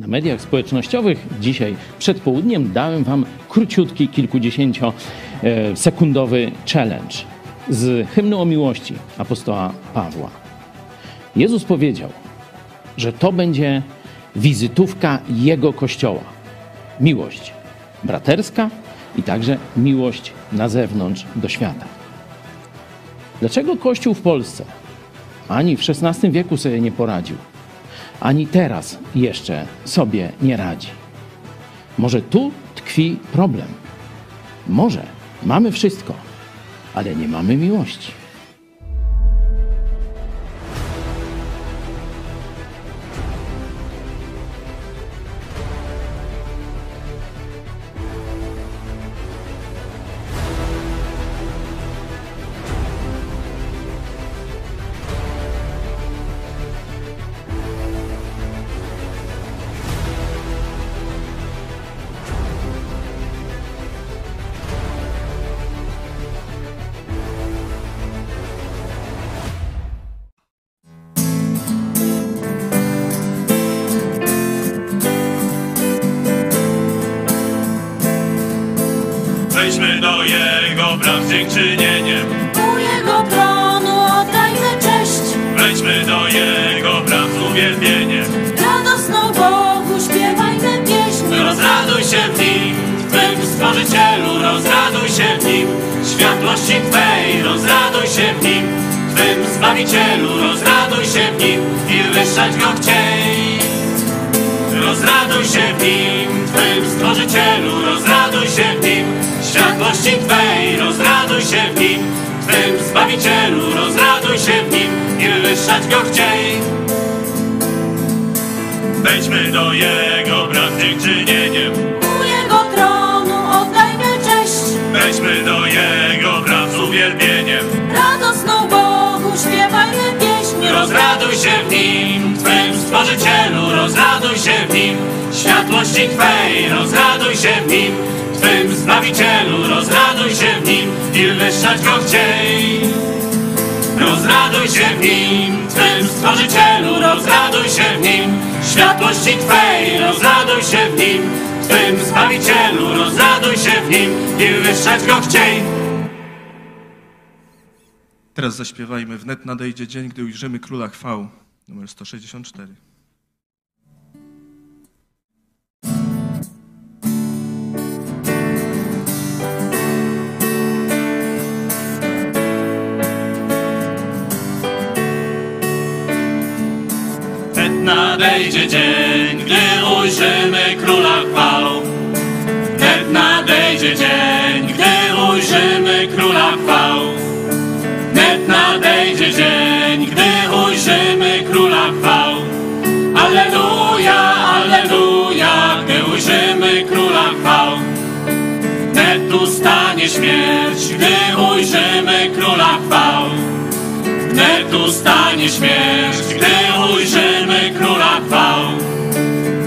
Na mediach społecznościowych dzisiaj przed południem dałem Wam króciutki, kilkudziesięciosekundowy challenge z hymnu o miłości apostoła Pawła. Jezus powiedział, że to będzie wizytówka Jego Kościoła. Miłość braterska i także miłość na zewnątrz do świata. Dlaczego Kościół w Polsce ani w XVI wieku sobie nie poradził, ani teraz jeszcze sobie nie radzi? Może tu tkwi problem. Może mamy wszystko, ale nie mamy miłości. Wywyższać Go chciej. Teraz zaśpiewajmy Wnet nadejdzie dzień, gdy ujrzymy Króla Chwał. Numer 164. Wnet nadejdzie dzień, gdy ujrzymy Króla chwał. Wnet nadejdzie dzień, Króla chwał. Wnet nadejdzie dzień, gdy ujrzymy Króla chwał. Alleluja, alleluja, gdy ujrzymy Króla chwał. Wnet ustanie śmierć, gdy ujrzymy Króla chwał. Wnet ustanie śmierć, gdy ujrzymy Króla chwał.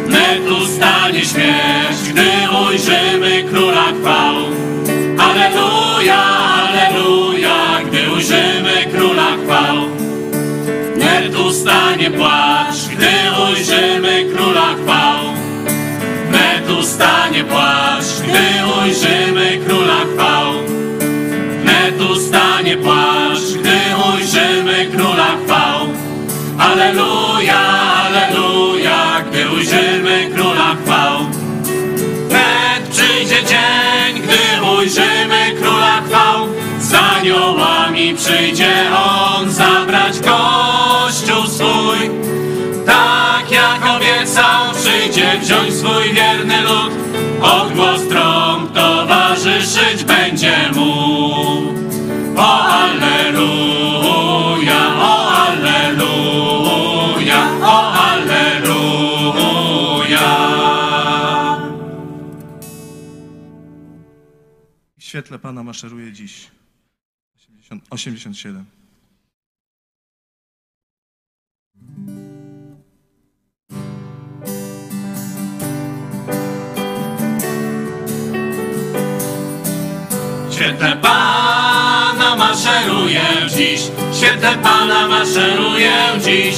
Wnet ustanie śmierć, gdy ujrzymy Króla chwał. Alleluja, alleluja, gdy ujrzymy Króla chwał. Wnet ustanie płacz, gdy ujrzymy Króla chwał. Wnet ustanie płacz, gdy ujrzymy Króla chwał. Wnet ustanie płaszcz, gdy ujrzymy Króla chwał. Alleluja, aniołami przyjdzie On zabrać Kościół swój. Tak jak obiecał, przyjdzie wziąć swój wierny lud. Odgłos trąb towarzyszyć będzie mu. O Alleluja, o Alleluja, o Alleluja. W świetle Pana maszeruje dziś. 80, 87. Święte Pana maszeruję dziś, święte Pana maszeruję dziś.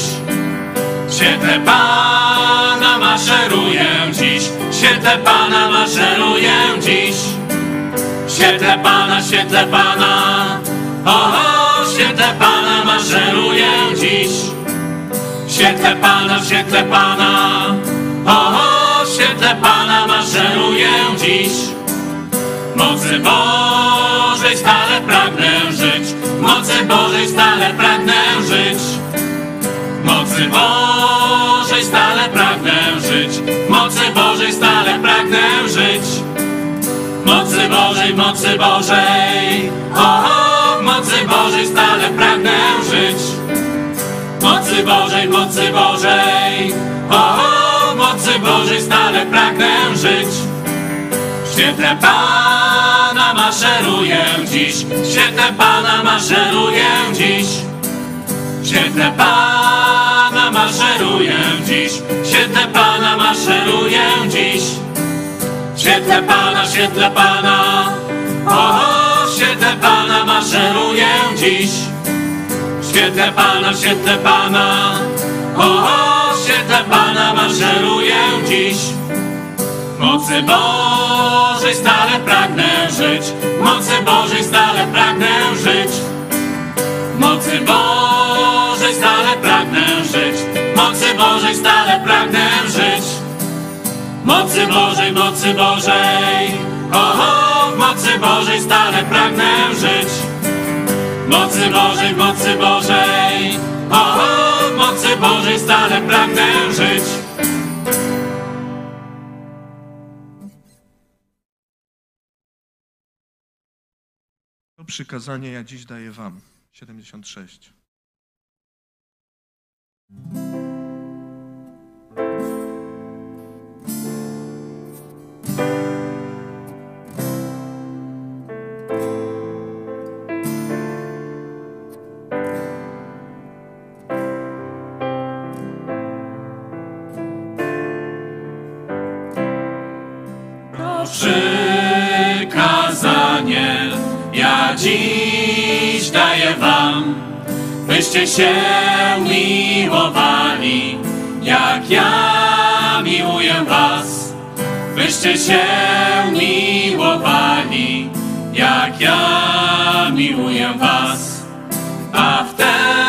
Święte Pana maszeruję dziś, świetle Pana maszeruję dziś. Świetle Pana, świetle Pana, o, świetle Pana maszeruję dziś. Świetle Pana, świetle Pana, o, świetle Pana maszeruję dziś. Mocy Bożej stale pragnę żyć, mocy Bożej stale pragnę żyć. Mocy Bożej stale pragnę żyć, mocy Bożej stale pragnę żyć. Mocy Bożej, mocy Bożej, o, mocy Bożej stale pragnę żyć. Mocy Bożej, mocy Bożej, o, mocy Bożej stale pragnę żyć. Świetle Pana maszeruję dziś, świetle Pana maszeruję dziś. Świetle Pana maszeruję dziś, świetle Pana maszeruję dziś. Świetle Pana, świetle Pana, o, świetle Pana maszeruję dziś. W świetle Pana, w świetle Pana, o, w świetle Pana maszeruję dziś. Mocy Bożej stale pragnę żyć, mocy Bożej stale pragnę żyć. Mocy Bożej stale pragnę żyć, mocy Bożej stale pragnę żyć. Mocy Bożej, mocy Bożej, o, w mocy Bożej stale pragnę żyć. Mocy Bożej, mocy Bożej, o, w mocy Bożej stale pragnę żyć. To przykazanie ja dziś daję wam. 76. dziś daję wam, byście się miłowali, jak ja miłuję was. Byście się miłowali, jak ja miłuję was. A wtedy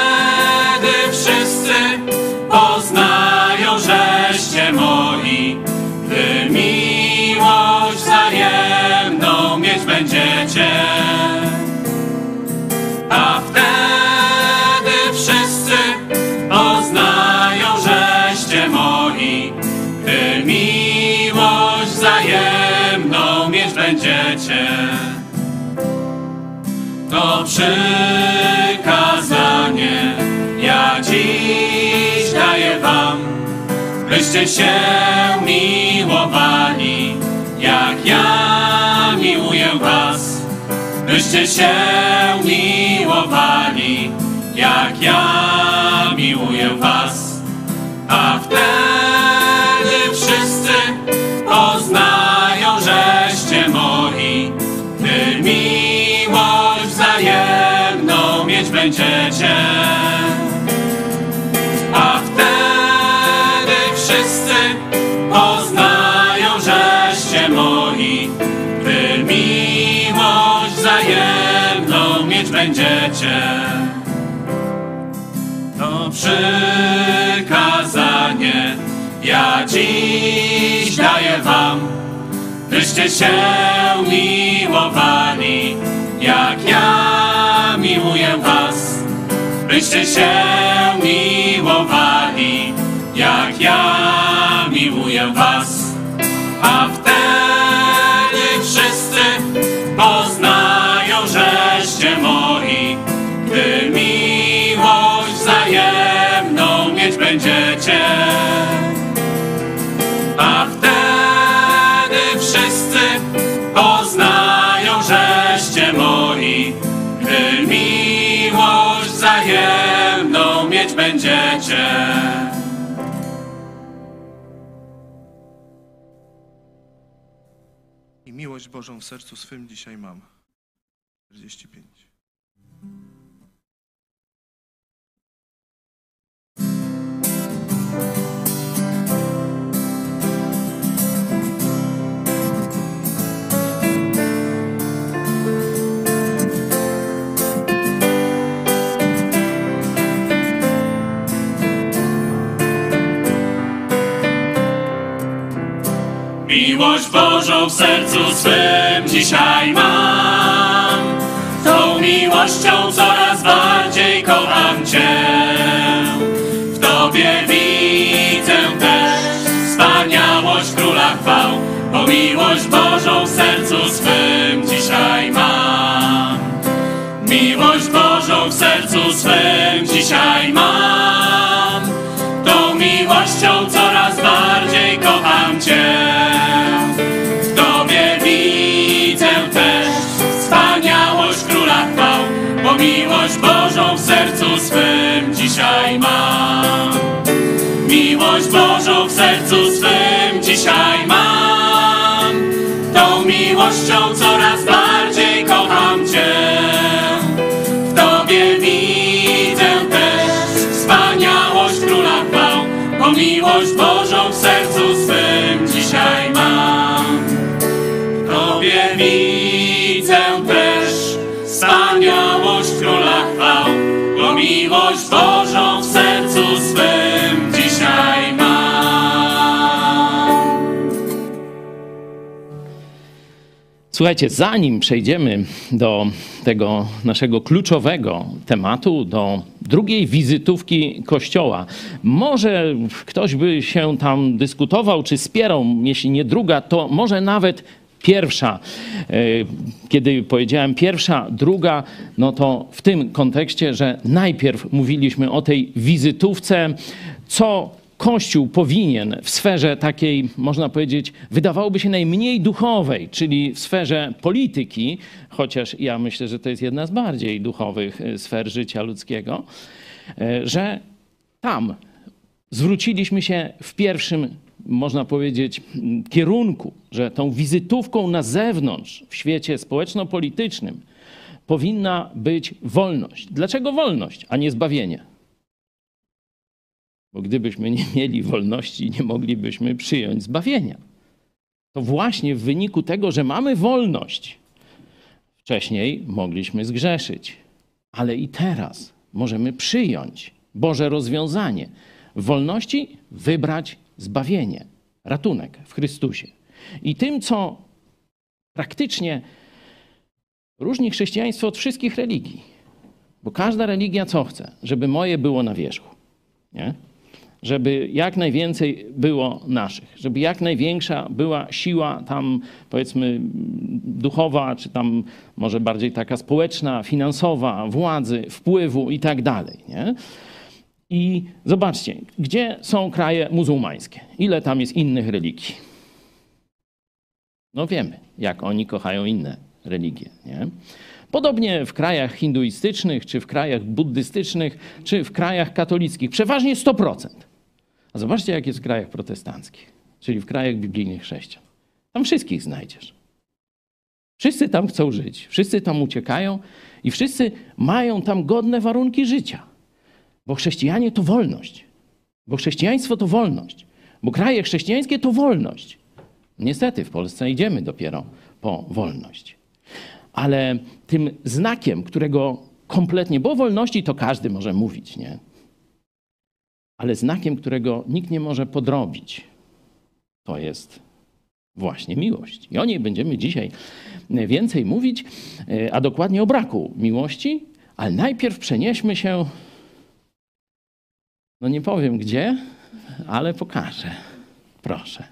To przykazanie ja dziś daję wam, byście się miłowali, jak ja miłuję was. Byście się miłowali, jak ja miłuję was. A wtedy będziecie. A wtedy wszyscy poznają, żeście moi, gdy miłość wzajemną mieć będziecie. To przykazanie ja dziś daję wam, byście się miłowali, jak ja miłuję was. Byście się miłowali, jak ja miłuję was. A miłość Bożą w sercu swym dzisiaj mam. 45. Miłość Bożą w sercu swym dzisiaj mam. Tą miłością coraz bardziej kocham Cię. W Tobie widzę też wspaniałość Króla chwał. Bo miłość Bożą w sercu swym dzisiaj mam. Miłość Bożą w sercu swym dzisiaj mam. Tą miłością coraz bardziej kocham Cię. Miłość Bożą w sercu swym dzisiaj mam. Miłość Bożą w sercu swym dzisiaj mam. Tą miłością coraz bardziej kocham Cię. W Tobie widzę też wspaniałość Króla chwał, bo miłość Bożą w sercu swym dzisiaj mam. W Tobie widzę też wspaniałość miłość Bożą w sercu swym dzisiaj mam. Słuchajcie, zanim przejdziemy do tego naszego kluczowego tematu, do drugiej wizytówki Kościoła, może ktoś by się tam dyskutował czy spierał, jeśli nie druga, to może nawet pierwsza. E, Kiedy powiedziałem pierwsza, druga, no to w tym kontekście, że najpierw mówiliśmy o tej wizytówce, co Kościół powinien w sferze takiej, można powiedzieć, wydawałoby się najmniej duchowej, czyli w sferze polityki, chociaż ja myślę, że to jest jedna z bardziej duchowych e, sfer życia ludzkiego, e, że tam zwróciliśmy się w pierwszym, można powiedzieć, kierunku, że tą wizytówką na zewnątrz w świecie społeczno-politycznym powinna być wolność. Dlaczego wolność, a nie zbawienie? Bo gdybyśmy nie mieli wolności, nie moglibyśmy przyjąć zbawienia. To właśnie w wyniku tego, że mamy wolność, wcześniej mogliśmy zgrzeszyć, ale i teraz możemy przyjąć Boże rozwiązanie. W wolności wybrać zbawienie, ratunek w Chrystusie. I tym, co praktycznie różni chrześcijaństwo od wszystkich religii. Bo każda religia co chce? Żeby moje było na wierzchu. Nie? żeby jak najwięcej było naszych, żeby jak największa była siła tam, powiedzmy, duchowa, czy tam może bardziej taka społeczna, finansowa, władzy, wpływu i tak dalej. Nie? I zobaczcie, gdzie są kraje muzułmańskie? Ile tam jest innych religii? No wiemy, jak oni kochają inne religie. Nie? Podobnie w krajach hinduistycznych, czy w krajach buddystycznych, czy w krajach katolickich. Przeważnie 100%. A zobaczcie, jak jest w krajach protestanckich, czyli w krajach biblijnych chrześcijan. Tam wszystkich znajdziesz. Wszyscy tam chcą żyć, wszyscy tam uciekają i wszyscy mają tam godne warunki życia. Bo chrześcijanie to wolność. Bo chrześcijaństwo to wolność. Bo kraje chrześcijańskie to wolność. Niestety w Polsce idziemy dopiero po wolność. Ale tym znakiem, którego kompletnie, bo wolności to każdy może mówić, nie? Ale znakiem, którego nikt nie może podrobić, to jest właśnie miłość. I o niej będziemy dzisiaj więcej mówić, e, a dokładnie o braku miłości, ale najpierw przenieśmy się, no nie powiem gdzie, ale pokażę. Proszę.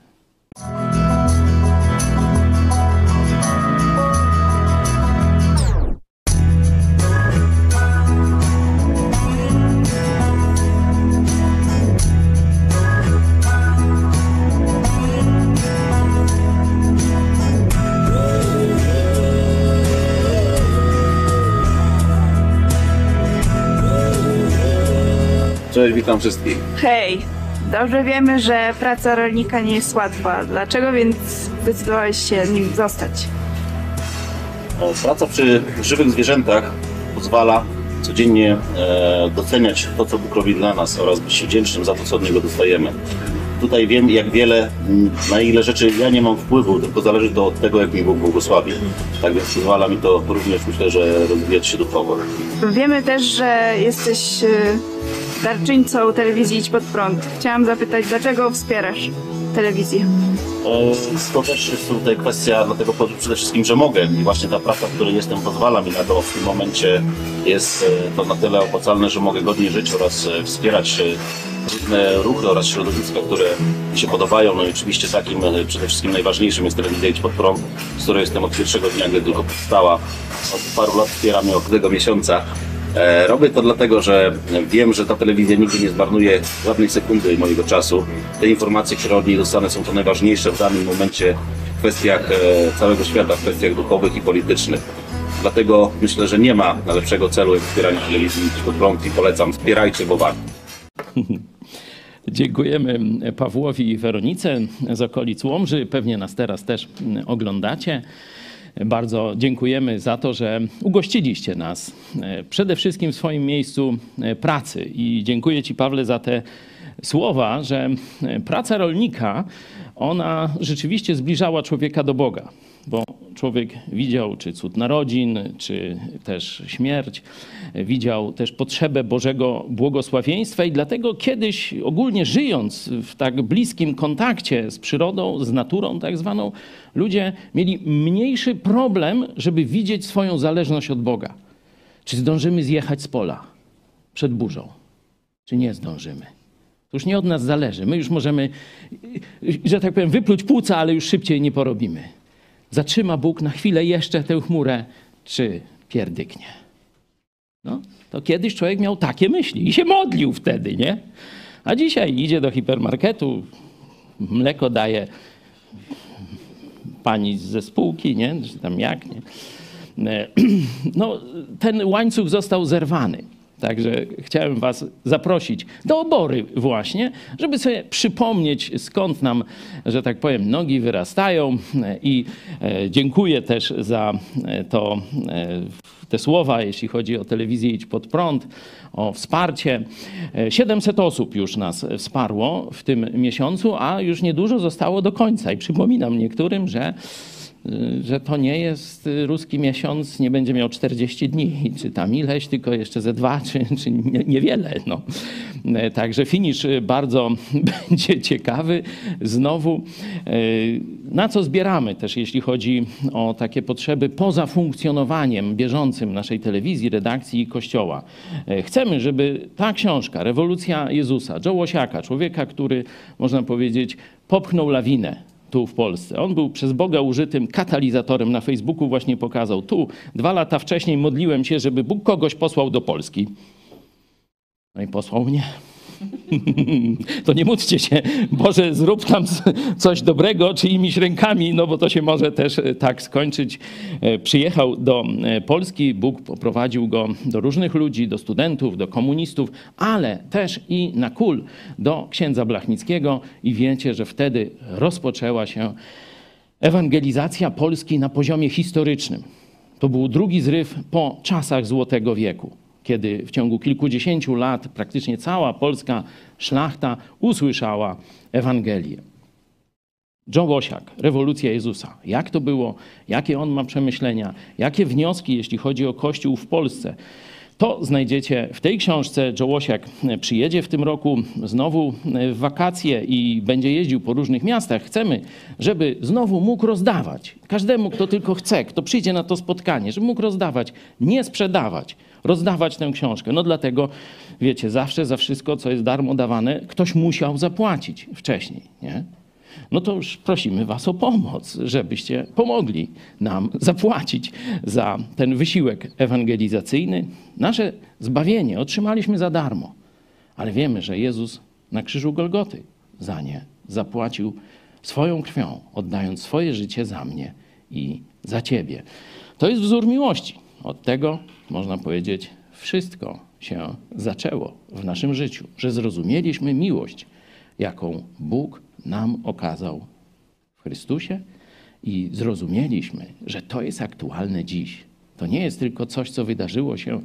Cześć, witam wszystkich. Hej, dobrze wiemy, że praca rolnika nie jest łatwa. Dlaczego więc zdecydowałeś się nim zostać? O, Praca przy żywych zwierzętach pozwala codziennie e, doceniać to, co Bóg robi dla nas oraz być wdzięcznym za to, co od Niego dostajemy. Tutaj wiem, jak wiele, na ile rzeczy ja nie mam wpływu, tylko zależy to od tego, jak mi Bóg błogosławi. Tak więc pozwala mi to również, myślę, że rozwijać się duchowo. Wiemy też, że jesteś y, darczyńcą telewizji Idź Pod Prąd. Chciałam zapytać, dlaczego wspierasz telewizję? To też jest tutaj kwestia dlatego po- przede wszystkim, że mogę i właśnie ta praca, w której jestem pozwala mi na to. W tym momencie jest e, to na tyle opłacalne, że mogę godnie żyć oraz e, wspierać e, różne ruchy oraz środowiska, które mi się podobają. No i oczywiście takim przede wszystkim najważniejszym jest telewizja Idź Pod Prąd, z której jestem od pierwszego dnia, gdy tylko powstała. Od paru lat wspieram ją od tego miesiąca. E, Robię to dlatego, że wiem, że ta telewizja nigdy nie zmarnuje żadnej sekundy mojego czasu. Te informacje, które od niej dostanę są to najważniejsze w danym momencie w kwestiach e, całego świata, w kwestiach duchowych i politycznych. Dlatego myślę, że nie ma lepszego celu jak wspieranie telewizji Pod Prąd i polecam. Wspierajcie, bo warto. Dziękujemy Pawłowi i Weronice z okolic Łomży. Pewnie nas teraz też oglądacie. Bardzo dziękujemy za to, że ugościliście nas e, przede wszystkim w swoim miejscu e, pracy. I dziękuję Ci, Pawle, za te słowa, że e, praca rolnika, ona rzeczywiście zbliżała człowieka do Boga. Bo człowiek widział czy cud narodzin, czy też śmierć, widział też potrzebę Bożego błogosławieństwa i dlatego kiedyś ogólnie żyjąc w tak bliskim kontakcie z przyrodą, z naturą tak zwaną, ludzie mieli mniejszy problem, żeby widzieć swoją zależność od Boga. Czy zdążymy zjechać z pola przed burzą, czy nie zdążymy? To już nie od nas zależy. My już możemy, że tak powiem, wypluć płuca, ale już szybciej nie porobimy. Zatrzyma Bóg na chwilę jeszcze tę chmurę, czy pierdyknie. No, to kiedyś człowiek miał takie myśli i się modlił wtedy, nie? A dzisiaj idzie do hipermarketu, mleko daje pani ze spółki, nie? Czy tam jak, nie? E, No, ten łańcuch został zerwany. Także chciałem Was zaprosić do obory właśnie, żeby sobie przypomnieć skąd nam, że tak powiem, nogi wyrastają i e, dziękuję też za e, to, e, te słowa, jeśli chodzi o telewizję Idź Pod Prąd, o wsparcie. E, 700 osób już nas wsparło w tym miesiącu, a już niedużo zostało do końca i przypominam niektórym, że że to nie jest y, ruski miesiąc, nie będzie miał 40 dni, czy tam ileś, tylko jeszcze ze dwa, czy, czy nie- niewiele. No. E, Także finisz y, bardzo będzie ciekawy. Znowu, y, na co zbieramy też, jeśli chodzi o takie potrzeby poza funkcjonowaniem bieżącym naszej telewizji, redakcji i kościoła. E, Chcemy, żeby ta książka, Rewolucja Jezusa, Joe Łosiaka, człowieka, który, można powiedzieć, popchnął lawinę tu w Polsce. On był przez Boga użytym katalizatorem na Facebooku, właśnie pokazał. Tu dwa lata wcześniej modliłem się, żeby Bóg kogoś posłał do Polski. No i posłał mnie. To nie módlcie się, Boże, zrób tam coś dobrego czyimiś rękami, no bo to się może też e, tak skończyć. E, Przyjechał do e, Polski, Bóg poprowadził go do różnych ludzi, do studentów, do komunistów, ale też i na kul do księdza Blachnickiego i wiecie, że wtedy rozpoczęła się ewangelizacja Polski na poziomie historycznym. To był drugi zryw po czasach Złotego Wieku, kiedy w ciągu kilkudziesięciu lat praktycznie cała polska szlachta usłyszała Ewangelię. John rewolucja Jezusa. Jak to było? Jakie on ma przemyślenia? Jakie wnioski, jeśli chodzi o Kościół w Polsce? To znajdziecie w tej książce. Joe Łosiak przyjedzie w tym roku znowu w wakacje i będzie jeździł po różnych miastach. Chcemy, żeby znowu mógł rozdawać. Każdemu, kto tylko chce, kto przyjdzie na to spotkanie, żeby mógł rozdawać, nie sprzedawać, rozdawać tę książkę. No dlatego, wiecie, zawsze za wszystko, co jest darmo dawane, ktoś musiał zapłacić wcześniej, nie? No to już prosimy Was o pomoc, żebyście pomogli nam zapłacić za ten wysiłek ewangelizacyjny. Nasze zbawienie otrzymaliśmy za darmo, ale wiemy, że Jezus na krzyżu Golgoty za nie zapłacił swoją krwią, oddając swoje życie za mnie i za Ciebie. To jest wzór miłości. Od tego, można powiedzieć, wszystko się zaczęło w naszym życiu, że zrozumieliśmy miłość, jaką Bóg nam okazał w Chrystusie i zrozumieliśmy, że to jest aktualne dziś. To nie jest tylko coś, co wydarzyło się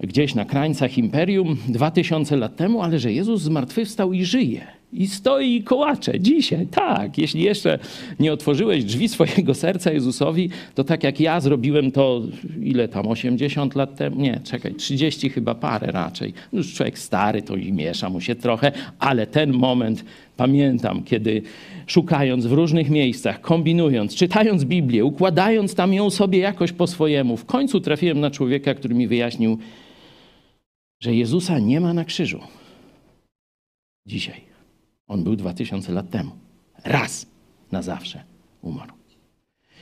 gdzieś na krańcach imperium dwa tysiące lat temu, ale że Jezus zmartwychwstał i żyje. i stoi i kołacze dzisiaj. Tak, jeśli jeszcze nie otworzyłeś drzwi swojego serca Jezusowi, to tak jak ja zrobiłem to, ile tam, 80 lat temu? Nie, czekaj, 30 chyba parę raczej. Już człowiek stary, to i miesza mu się trochę, ale ten moment pamiętam, kiedy szukając w różnych miejscach, kombinując, czytając Biblię, układając tam ją sobie jakoś po swojemu, w końcu trafiłem na człowieka, który mi wyjaśnił, że Jezusa nie ma na krzyżu. Dzisiaj. On był 2000 lat temu. Raz na zawsze umarł.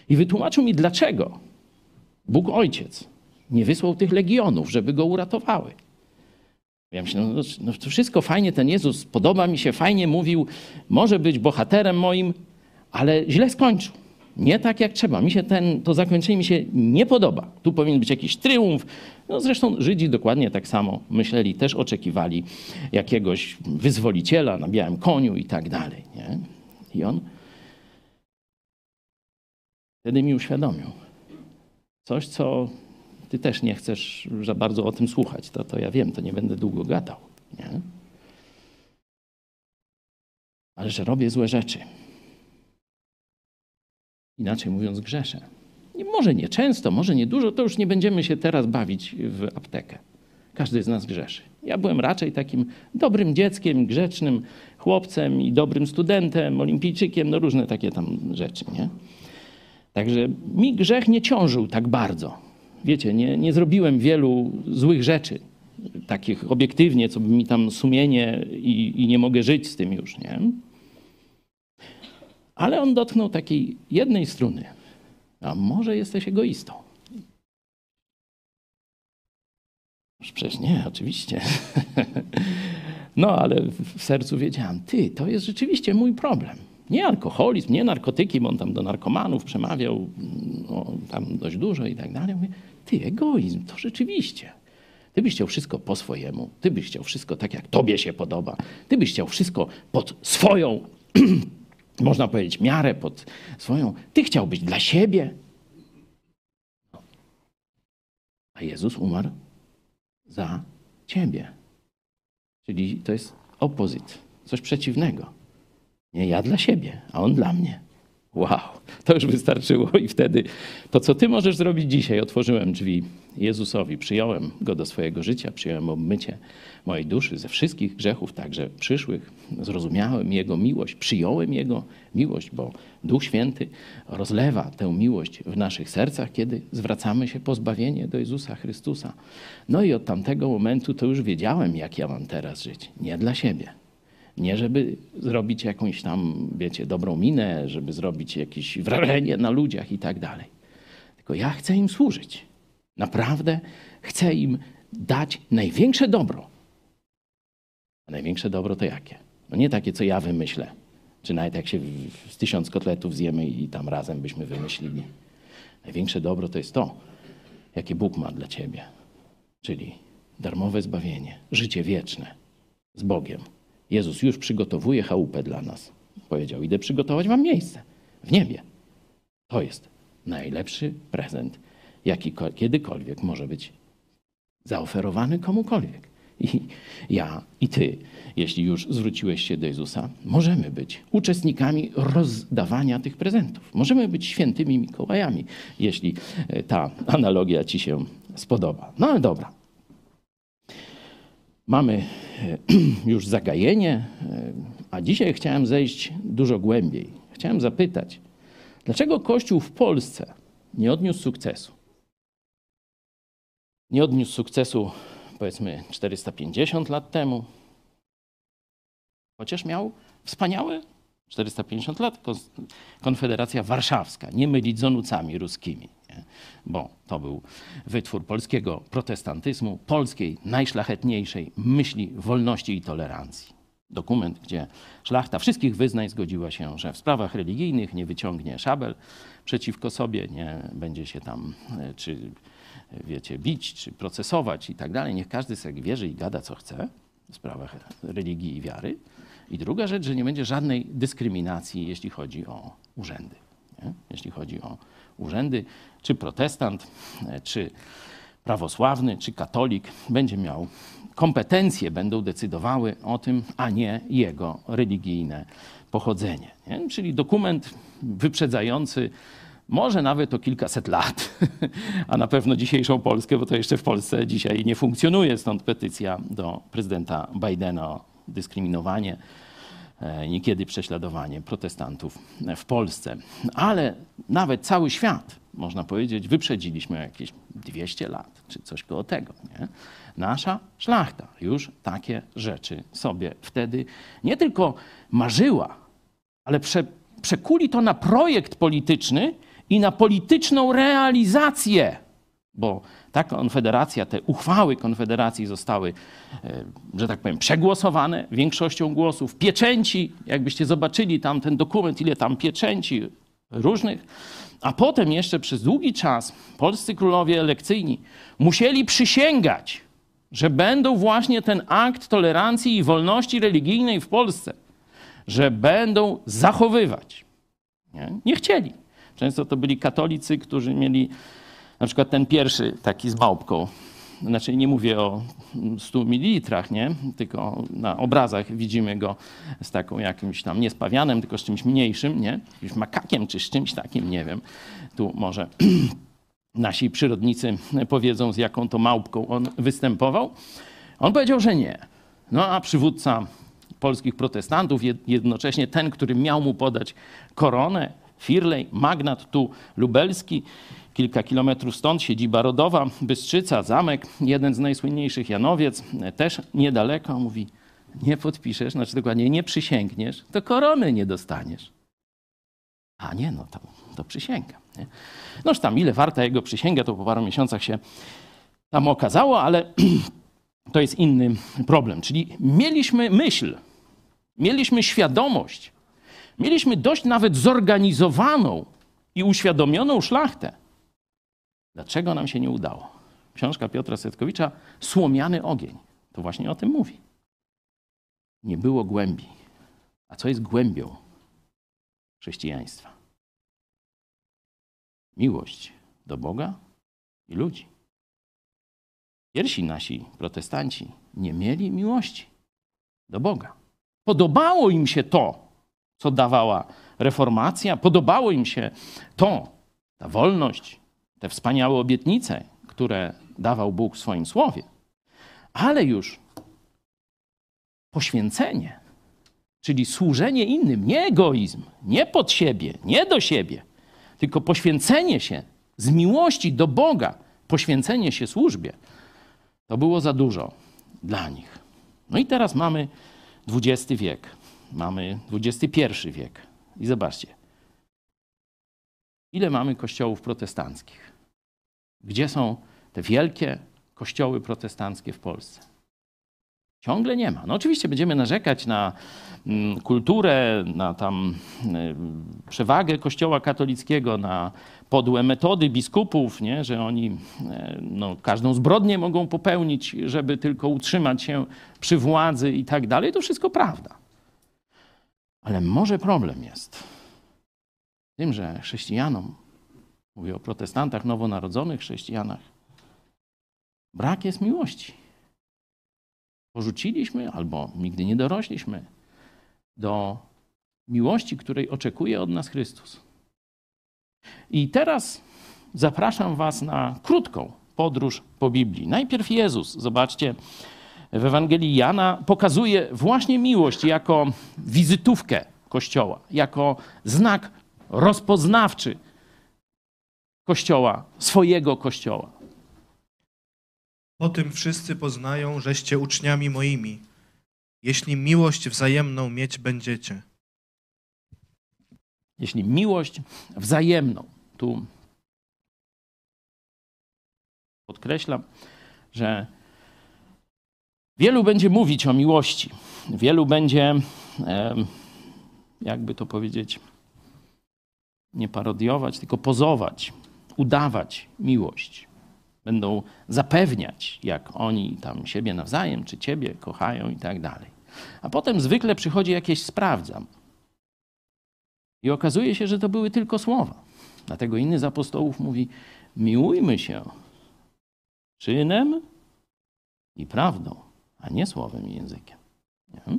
I wytłumaczył mi, dlaczego Bóg Ojciec nie wysłał tych legionów, żeby go uratowały. Ja myślę, no, no to wszystko fajnie, ten Jezus podoba mi się, fajnie mówił, może być bohaterem moim, ale źle skończył. Nie tak jak trzeba. Mi się ten, to zakończenie mi się nie podoba. Tu powinien być jakiś triumf. No zresztą Żydzi dokładnie tak samo myśleli, też oczekiwali jakiegoś wyzwoliciela na białym koniu i tak dalej. Nie? I on wtedy mi uświadomił coś, co ty też nie chcesz za bardzo o tym słuchać. To, to ja wiem, to nie będę długo gadał. Nie? Ale że robię złe rzeczy. Inaczej mówiąc, grzeszę. Może nie często, może nie dużo, to już nie będziemy się teraz bawić w aptekę. Każdy z nas grzeszy. Ja byłem raczej takim dobrym dzieckiem, grzecznym chłopcem i dobrym studentem, olimpijczykiem, no różne takie tam rzeczy, nie? Także mi grzech nie ciążył tak bardzo. Wiecie, nie, nie zrobiłem wielu złych rzeczy, takich obiektywnie, co by mi tam sumienie i, i nie mogę żyć z tym już, nie? Ale on dotknął takiej jednej struny. A może jesteś egoistą? Przecież nie, oczywiście. No, ale w sercu wiedziałam, ty, to jest rzeczywiście mój problem. Nie alkoholizm, nie narkotyki, bo on tam do narkomanów przemawiał no, tam dość dużo i tak dalej. Mówię, ty, egoizm, to rzeczywiście. Ty byś chciał wszystko po swojemu, ty byś chciał wszystko tak, jak tobie się podoba, ty byś chciał wszystko pod swoją można powiedzieć, miarę pod swoją. Ty chciałbyś dla siebie. A Jezus umarł za ciebie. Czyli to jest opozyt, coś przeciwnego. Nie ja dla siebie, a on dla mnie. Wow, to już wystarczyło i wtedy to, co ty możesz zrobić dzisiaj, otworzyłem drzwi Jezusowi, przyjąłem go do swojego życia, przyjąłem obmycie mojej duszy ze wszystkich grzechów, także przyszłych, zrozumiałem Jego miłość, przyjąłem Jego miłość, bo Duch Święty rozlewa tę miłość w naszych sercach, kiedy zwracamy się po zbawienie do Jezusa Chrystusa. No i od tamtego momentu to już wiedziałem, jak ja mam teraz żyć. Nie dla siebie, nie, żeby zrobić jakąś tam, wiecie, dobrą minę, żeby zrobić jakieś wrażenie na ludziach i tak dalej. Tylko ja chcę im służyć. Naprawdę chcę im dać największe dobro. A największe dobro to jakie? No nie takie, co ja wymyślę. Czy nawet jak się z tysiąc kotletów zjemy i tam razem byśmy wymyślili. Największe dobro to jest to, jakie Bóg ma dla ciebie. Czyli darmowe zbawienie, życie wieczne z Bogiem Jezus już przygotowuje chałupę dla nas. Powiedział: Idę przygotować wam miejsce w niebie. To jest najlepszy prezent, jaki kiedykolwiek może być zaoferowany komukolwiek. I ja i ty, jeśli już zwróciłeś się do Jezusa, możemy być uczestnikami rozdawania tych prezentów. Możemy być świętymi Mikołajami, jeśli e, ta analogia ci się spodoba. No ale dobra. Mamy e, już zagajenie, e, a dzisiaj chciałem zejść dużo głębiej. Chciałem zapytać, dlaczego Kościół w Polsce nie odniósł sukcesu? Nie odniósł sukcesu, powiedzmy, 450 lat temu, chociaż miał wspaniałe 450 lat Konfederacja Warszawska, nie mylić z onucami ruskimi bo to był wytwór polskiego protestantyzmu, polskiej najszlachetniejszej myśli wolności i tolerancji. Dokument, gdzie szlachta wszystkich wyznań zgodziła się, że w sprawach religijnych nie wyciągnie szabel przeciwko sobie, nie będzie się tam e, czy wiecie, bić, czy procesować i tak dalej. Niech każdy sobie wierzy i gada co chce w sprawach religii i wiary. I druga rzecz, że nie będzie żadnej dyskryminacji, jeśli chodzi o urzędy. Nie? Jeśli chodzi o urzędy, czy protestant, e, czy prawosławny, czy katolik będzie miał kompetencje będą decydowały o tym, a nie jego religijne pochodzenie. Nie? Czyli dokument wyprzedzający może nawet o kilkaset lat, a na pewno dzisiejszą Polskę, bo to jeszcze w Polsce dzisiaj nie funkcjonuje, stąd petycja do prezydenta Bidena o dyskryminowanie, niekiedy prześladowanie protestantów w Polsce. Ale nawet cały świat, można powiedzieć, wyprzedziliśmy jakieś 200 lat, czy coś koło tego. Nie? Nasza szlachta już takie rzeczy sobie wtedy nie tylko marzyła, ale prze, przekuli to na projekt polityczny i na polityczną realizację. Bo ta konfederacja, te uchwały konfederacji zostały, e, że tak powiem, przegłosowane większością głosów. Pieczęci, jakbyście zobaczyli tam ten dokument, ile tam pieczęci różnych. A potem jeszcze przez długi czas polscy królowie elekcyjni musieli przysięgać, że będą właśnie ten akt tolerancji i wolności religijnej w Polsce, że będą zachowywać. Nie, nie chcieli. Często to byli katolicy, którzy mieli na przykład ten pierwszy taki z małpką. Znaczy nie mówię o 100 mililitrach, nie? tylko na obrazach widzimy go z taką jakimś tam nie z pawianem, tylko z czymś mniejszym, nie? Jakimś makakiem czy z czymś takim, nie wiem. Tu może nasi przyrodnicy powiedzą, z jaką to małpką on występował. On powiedział, że nie. No a przywódca polskich protestantów, jednocześnie ten, który miał mu podać koronę, Firlej, magnat tu lubelski, kilka kilometrów stąd siedziba rodowa, Bystrzyca, zamek, jeden z najsłynniejszych Janowiec, też niedaleko, mówi, nie podpiszesz, znaczy dokładnie nie przysięgniesz, to korony nie dostaniesz. A nie, no to, to przysięgam. Nie? Noż tam, ile warta jego przysięga, to po paru miesiącach się tam okazało, ale to jest inny problem. Czyli mieliśmy myśl, mieliśmy świadomość, mieliśmy dość nawet zorganizowaną i uświadomioną szlachtę. Dlaczego nam się nie udało? Książka Piotra Setkowicza Słomiany ogień. To właśnie o tym mówi. Nie było głębi. A co jest głębią chrześcijaństwa? Miłość do Boga i ludzi. Pierwsi nasi protestanci nie mieli miłości do Boga. Podobało im się to, co dawała reformacja, podobało im się to, ta wolność, te wspaniałe obietnice, które dawał Bóg w swoim słowie. Ale już poświęcenie, czyli służenie innym, nie egoizm, nie pod siebie, nie do siebie, tylko poświęcenie się z miłości do Boga, poświęcenie się służbie, to było za dużo dla nich. No i teraz mamy XX wiek, mamy XXI wiek. I zobaczcie, ile mamy kościołów protestanckich? Gdzie są te wielkie kościoły protestanckie w Polsce? Ciągle nie ma. No oczywiście będziemy narzekać na mm, kulturę, na tam y, przewagę kościoła katolickiego, na podłe metody biskupów, nie? że oni y, no, każdą zbrodnię mogą popełnić, żeby tylko utrzymać się przy władzy i tak dalej. To wszystko prawda. Ale może problem jest w tym, że chrześcijanom, mówię o protestantach, nowonarodzonych chrześcijanach, brak jest miłości porzuciliśmy albo nigdy nie dorośliśmy do miłości, której oczekuje od nas Chrystus. I teraz zapraszam Was na krótką podróż po Biblii. Najpierw Jezus, zobaczcie, w Ewangelii Jana pokazuje właśnie miłość jako wizytówkę Kościoła, jako znak rozpoznawczy Kościoła, swojego Kościoła. Po tym wszyscy poznają, żeście uczniami moimi, jeśli miłość wzajemną mieć będziecie. Jeśli miłość wzajemną, tu podkreślam, że wielu będzie mówić o miłości, wielu będzie, jakby to powiedzieć, nie parodiować, tylko pozować, udawać miłość będą zapewniać, jak oni tam siebie nawzajem czy ciebie kochają i tak dalej. A potem zwykle przychodzi jakieś sprawdzam. I okazuje się, że to były tylko słowa. Dlatego inny z apostołów mówi: miłujmy się czynem i prawdą, a nie słowem i językiem. Nie?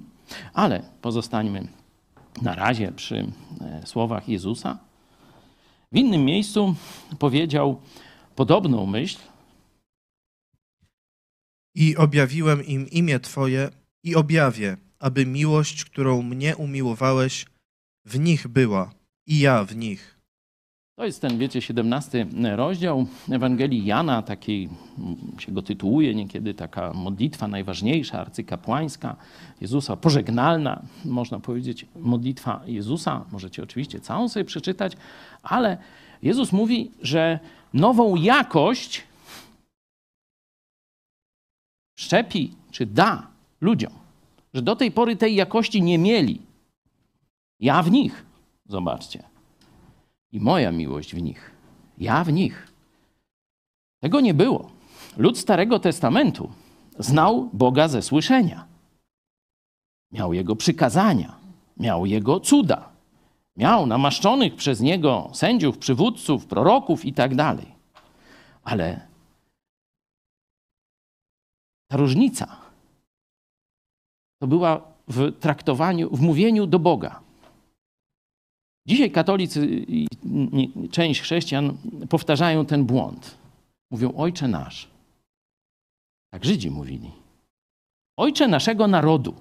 Ale pozostańmy na razie przy e, słowach Jezusa. W innym miejscu powiedział podobną myśl. I objawiłem im imię Twoje i objawię, aby miłość, którą mnie umiłowałeś, w nich była i ja w nich. To jest ten, wiecie, 17 rozdział Ewangelii Jana, takiej mm, się go tytułuje niekiedy taka modlitwa najważniejsza, arcykapłańska Jezusa, pożegnalna, można powiedzieć, modlitwa Jezusa. Możecie oczywiście całą sobie przeczytać, ale Jezus mówi, że nową jakość szczepi czy da ludziom, że do tej pory tej jakości nie mieli. Ja w nich, zobaczcie i moja miłość w nich. Ja w nich. Tego nie było. Lud Starego Testamentu znał Boga ze słyszenia. Miał Jego przykazania, miał Jego cuda, miał namaszczonych przez Niego sędziów, przywódców, proroków i tak. Ale ta różnica to była w traktowaniu, w mówieniu do Boga. Dzisiaj katolicy i część chrześcijan powtarzają ten błąd. Mówią Ojcze nasz. Tak Żydzi mówili. Ojcze naszego narodu.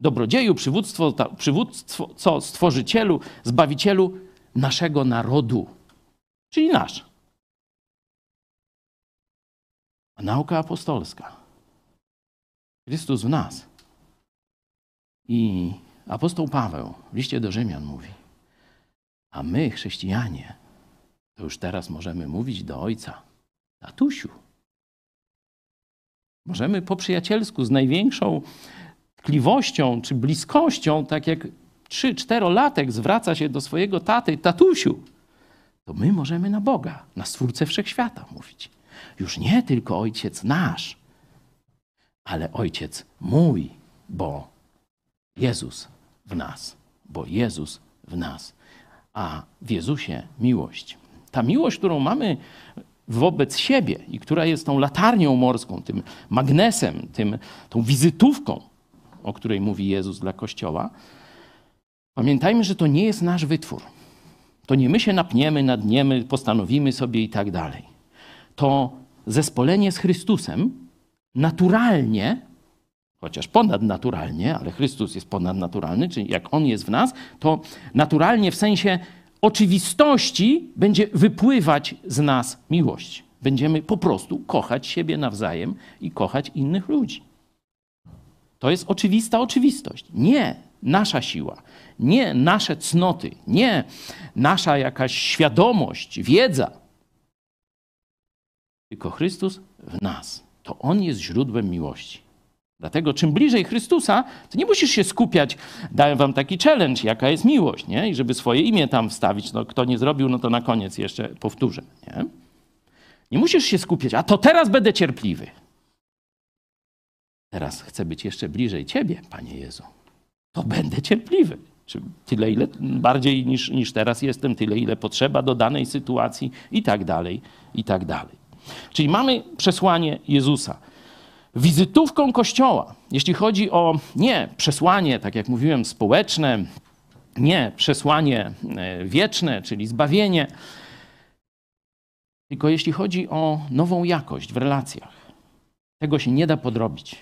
Dobrodzieju, przywództwo, przywództwo co stworzycielu, zbawicielu naszego narodu. Czyli nasz. A nauka apostolska. Chrystus w nas. I apostoł Paweł w liście do Rzymian mówi: a my, chrześcijanie, to już teraz możemy mówić do ojca, tatusiu. Możemy po przyjacielsku, z największą tkliwością czy bliskością, tak jak trzy, czterolatek zwraca się do swojego taty, tatusiu, to my możemy na Boga, na Stwórcę Wszechświata mówić. Już nie tylko Ojciec nasz, ale Ojciec mój, bo Jezus w nas, bo Jezus w nas a w Jezusie miłość. Ta miłość, którą mamy wobec siebie i która jest tą latarnią morską, tym magnesem, tym, tą wizytówką, o której mówi Jezus dla Kościoła, pamiętajmy, że to nie jest nasz wytwór. To nie my się napniemy, nadniemy, postanowimy sobie i tak dalej. To zespolenie z Chrystusem naturalnie chociaż ponadnaturalnie, ale Chrystus jest ponadnaturalny, czyli jak On jest w nas, to naturalnie w sensie oczywistości będzie wypływać z nas miłość. Będziemy po prostu kochać siebie nawzajem i kochać innych ludzi. To jest oczywista oczywistość. Nie nasza siła, nie nasze cnoty, nie nasza jakaś świadomość, wiedza, tylko Chrystus w nas. To On jest źródłem miłości. Dlatego czym bliżej Chrystusa, to nie musisz się skupiać. Dałem wam taki challenge, jaka jest miłość, nie? I żeby swoje imię tam wstawić, no kto nie zrobił, no to na koniec jeszcze powtórzę, nie? Nie musisz się skupiać, a to teraz będę cierpliwy. Teraz chcę być jeszcze bliżej Ciebie, Panie Jezu. To będę cierpliwy. Czy tyle, ile bardziej niż, niż teraz jestem, tyle, ile potrzeba do danej sytuacji i tak dalej, i tak dalej. Czyli mamy przesłanie Jezusa wizytówką Kościoła, jeśli chodzi o nie przesłanie, tak jak mówiłem, społeczne, nie przesłanie e, wieczne, czyli zbawienie, tylko jeśli chodzi o nową jakość w relacjach. Tego się nie da podrobić,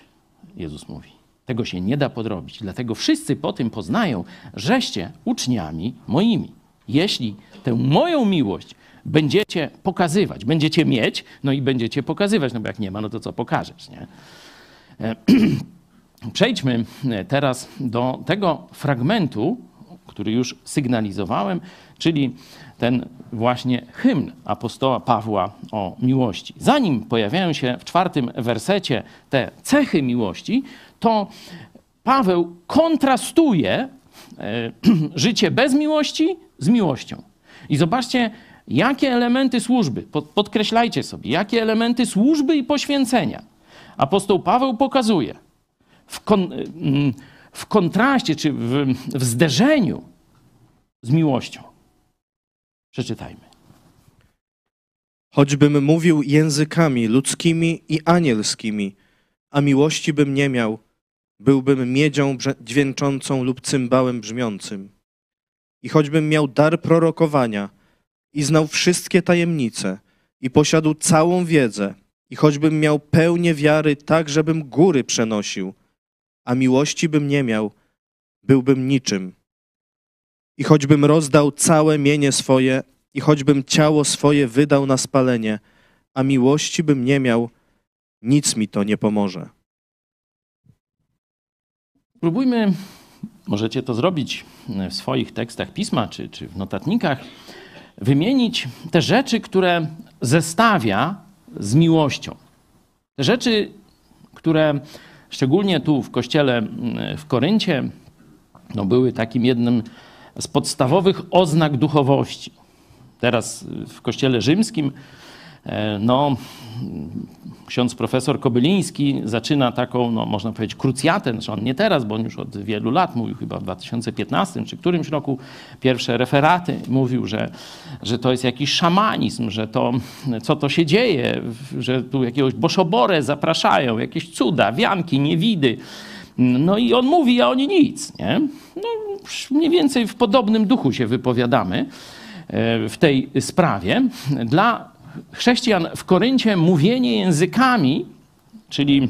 Jezus mówi. Tego się nie da podrobić. Dlatego wszyscy po tym poznają, żeście uczniami moimi. Jeśli tę moją miłość będziecie pokazywać, będziecie mieć, no i będziecie pokazywać, no bo jak nie ma, no to co pokażesz, nie? E, przejdźmy teraz do tego fragmentu, który już sygnalizowałem, czyli ten właśnie hymn apostoła Pawła o miłości. Zanim pojawiają się w czwartym wersecie te cechy miłości, to Paweł kontrastuje e, życie bez miłości z miłością. I zobaczcie, Jakie elementy służby, podkreślajcie sobie, jakie elementy służby i poświęcenia apostoł Paweł pokazuje w, kon, mm, w kontraście czy w, w zderzeniu z miłością. Przeczytajmy. Choćbym mówił językami ludzkimi i anielskimi, a miłości bym nie miał, byłbym miedzią dźwięczącą lub cymbałem brzmiącym. I choćbym miał dar prorokowania i znał wszystkie tajemnice i posiadł całą wiedzę, i choćbym miał pełnię wiary tak, żebym góry przenosił, a miłości bym nie miał, byłbym niczym. I choćbym rozdał całe mienie swoje, i choćbym ciało swoje wydał na spalenie, a miłości bym nie miał, nic mi to nie pomoże. Spróbujmy, możecie to zrobić w swoich tekstach pisma czy, czy w notatnikach, wymienić te rzeczy, które zestawia z miłością. Te rzeczy, które szczególnie tu w kościele w Koryncie no, były takim jednym z podstawowych oznak duchowości. Teraz w kościele rzymskim no, ksiądz profesor Kobyliński zaczyna taką, no, można powiedzieć, krucjatę, znaczy on nie teraz, bo on już od wielu lat mówił, chyba w 2015 czy którymś roku, pierwsze referaty, mówił, że, że to jest jakiś szamanizm, że to, co to się dzieje, że tu jakiegoś boszoborę zapraszają, jakieś cuda, wianki, niewidy. No i on mówi, a oni nic, nie? No, mniej więcej w podobnym duchu się wypowiadamy e, w tej sprawie. Dla chrześcijan w Koryncie mówienie językami, czyli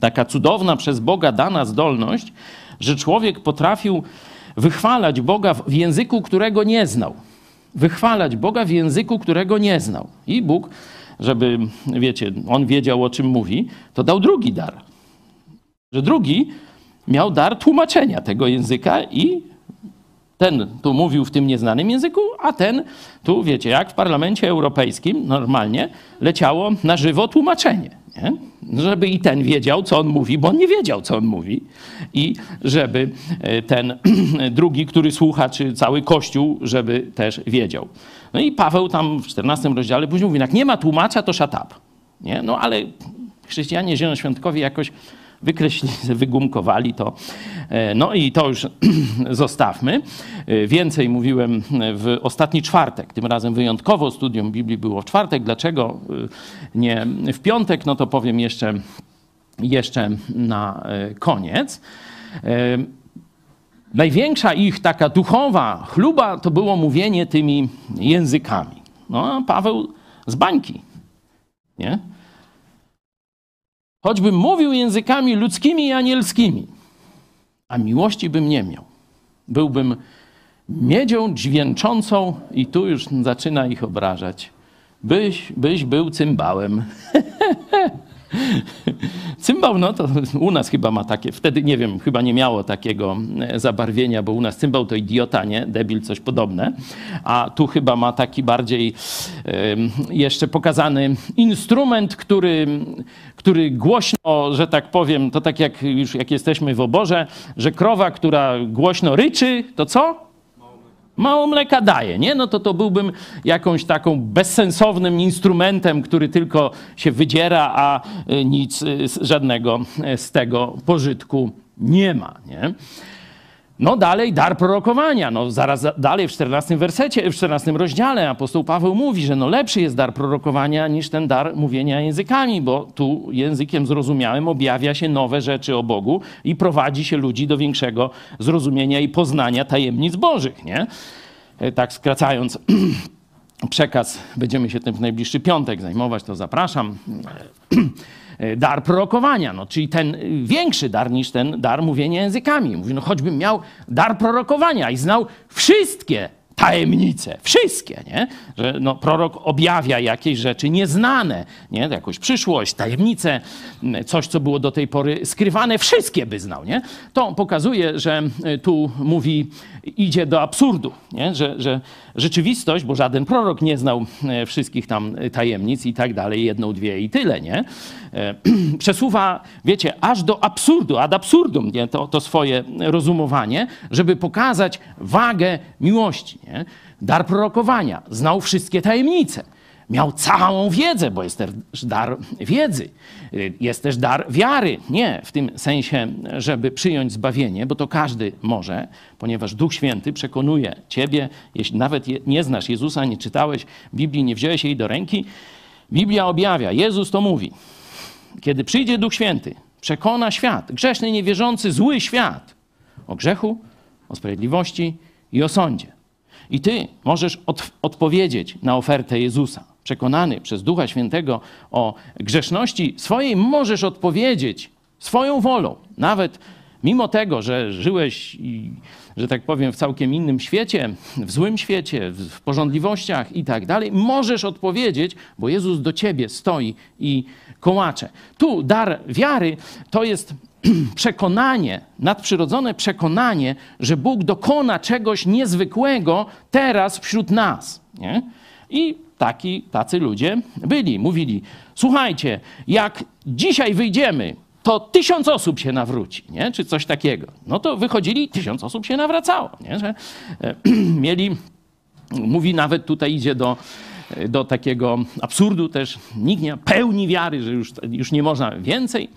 taka cudowna przez Boga dana zdolność, że człowiek potrafił wychwalać Boga w języku, którego nie znał. Wychwalać Boga w języku, którego nie znał. I Bóg, żeby, wiecie, on wiedział o czym mówi, to dał drugi dar. Że drugi miał dar tłumaczenia tego języka i ten tu mówił w tym nieznanym języku, a ten tu, wiecie, jak w Parlamencie Europejskim normalnie leciało na żywo tłumaczenie. Nie? Żeby i ten wiedział, co on mówi, bo on nie wiedział, co on mówi. I żeby e, ten drugi, który słucha, czy cały Kościół, żeby też wiedział. No i Paweł tam w 14 rozdziale później mówi, jak nie ma tłumacza, to shut. Nie? No ale chrześcijanie zielonoświątkowi jakoś wykreślili, wygumkowali to. E, No i to już zostawmy. E, Więcej mówiłem w ostatni czwartek, tym razem wyjątkowo studium Biblii było w czwartek. Dlaczego e, nie w piątek? No to powiem jeszcze, jeszcze na koniec. Największa ich taka duchowa chluba to było mówienie tymi językami. No, Paweł z bańki, nie? Choćbym mówił językami ludzkimi i anielskimi, a miłości bym nie miał. Byłbym miedzią dźwięczącą i tu już zaczyna ich obrażać. Byś, byś był cymbałem. Cymbał, no to u nas chyba ma takie, wtedy nie wiem, chyba nie miało takiego e, zabarwienia, bo u nas cymbał to idiota, nie? Debil, coś podobne. A tu chyba ma taki bardziej jeszcze pokazany instrument, który, który głośno, że tak powiem, to tak jak już jak jesteśmy w oborze, że krowa, która głośno ryczy, to co? Mało mleka daje, nie? No to to byłbym jakąś taką bezsensownym instrumentem, który tylko się wydziera, a y, nic z- żadnego y, z tego pożytku nie ma, nie? No dalej dar prorokowania. No zaraz za- dalej w 14 wersecie, w 14 rozdziale apostoł Paweł mówi, że no lepszy jest dar prorokowania niż ten dar mówienia językami, bo tu językiem zrozumiałym objawia się nowe rzeczy o Bogu i prowadzi się ludzi do większego zrozumienia i poznania tajemnic Bożych, nie? E, Tak skracając przekaz, będziemy się tym w najbliższy piątek zajmować, to zapraszam. E, Dar prorokowania, no, czyli ten y, większy dar niż ten dar mówienia językami. Mówi, no choćbym miał dar prorokowania i znał wszystkie tajemnice, wszystkie, nie? Że no, prorok objawia jakieś rzeczy nieznane, nie? Jakąś przyszłość, tajemnice, coś, co było do tej pory skrywane, wszystkie by znał, nie? To pokazuje, że y, tu mówi, idzie do absurdu, nie? Że, że rzeczywistość, bo żaden prorok nie znał e, wszystkich tam tajemnic i tak dalej, jedną, dwie i tyle, nie? E, Przesuwa, wiecie, aż do absurdu, ad absurdum, nie? To, to swoje rozumowanie, żeby pokazać wagę miłości, nie? Dar prorokowania, znał wszystkie tajemnice. Miał całą wiedzę, bo jest też dar wiedzy. Jest też dar wiary. Nie w tym sensie, żeby przyjąć zbawienie, bo to każdy może, ponieważ Duch Święty przekonuje ciebie, jeśli nawet nie znasz Jezusa, nie czytałeś Biblii, nie wziąłeś jej do ręki. Biblia objawia, Jezus to mówi. kiedy przyjdzie Duch Święty, przekona świat, grzeszny, niewierzący, zły świat o grzechu, o sprawiedliwości i o sądzie. I ty możesz od, odpowiedzieć na ofertę Jezusa. Przekonany przez Ducha Świętego o grzeszności swojej, możesz odpowiedzieć swoją wolą. Nawet mimo tego, że żyłeś, i, że tak powiem, w całkiem innym świecie, w złym świecie, w, porządliwościach i tak dalej, możesz odpowiedzieć, bo Jezus do ciebie stoi i kołacze. Tu dar wiary to jest przekonanie, nadprzyrodzone przekonanie, że Bóg dokona czegoś niezwykłego teraz wśród nas. Nie? I taki, tacy ludzie byli. Mówili, słuchajcie, jak dzisiaj wyjdziemy, to tysiąc osób się nawróci, nie? czy coś takiego. No to wychodzili, tysiąc osób się nawracało. Nie? Że, e, mieli, mówi nawet tutaj idzie do, do takiego absurdu też, nikt nie pełni wiary, że już, już nie można więcej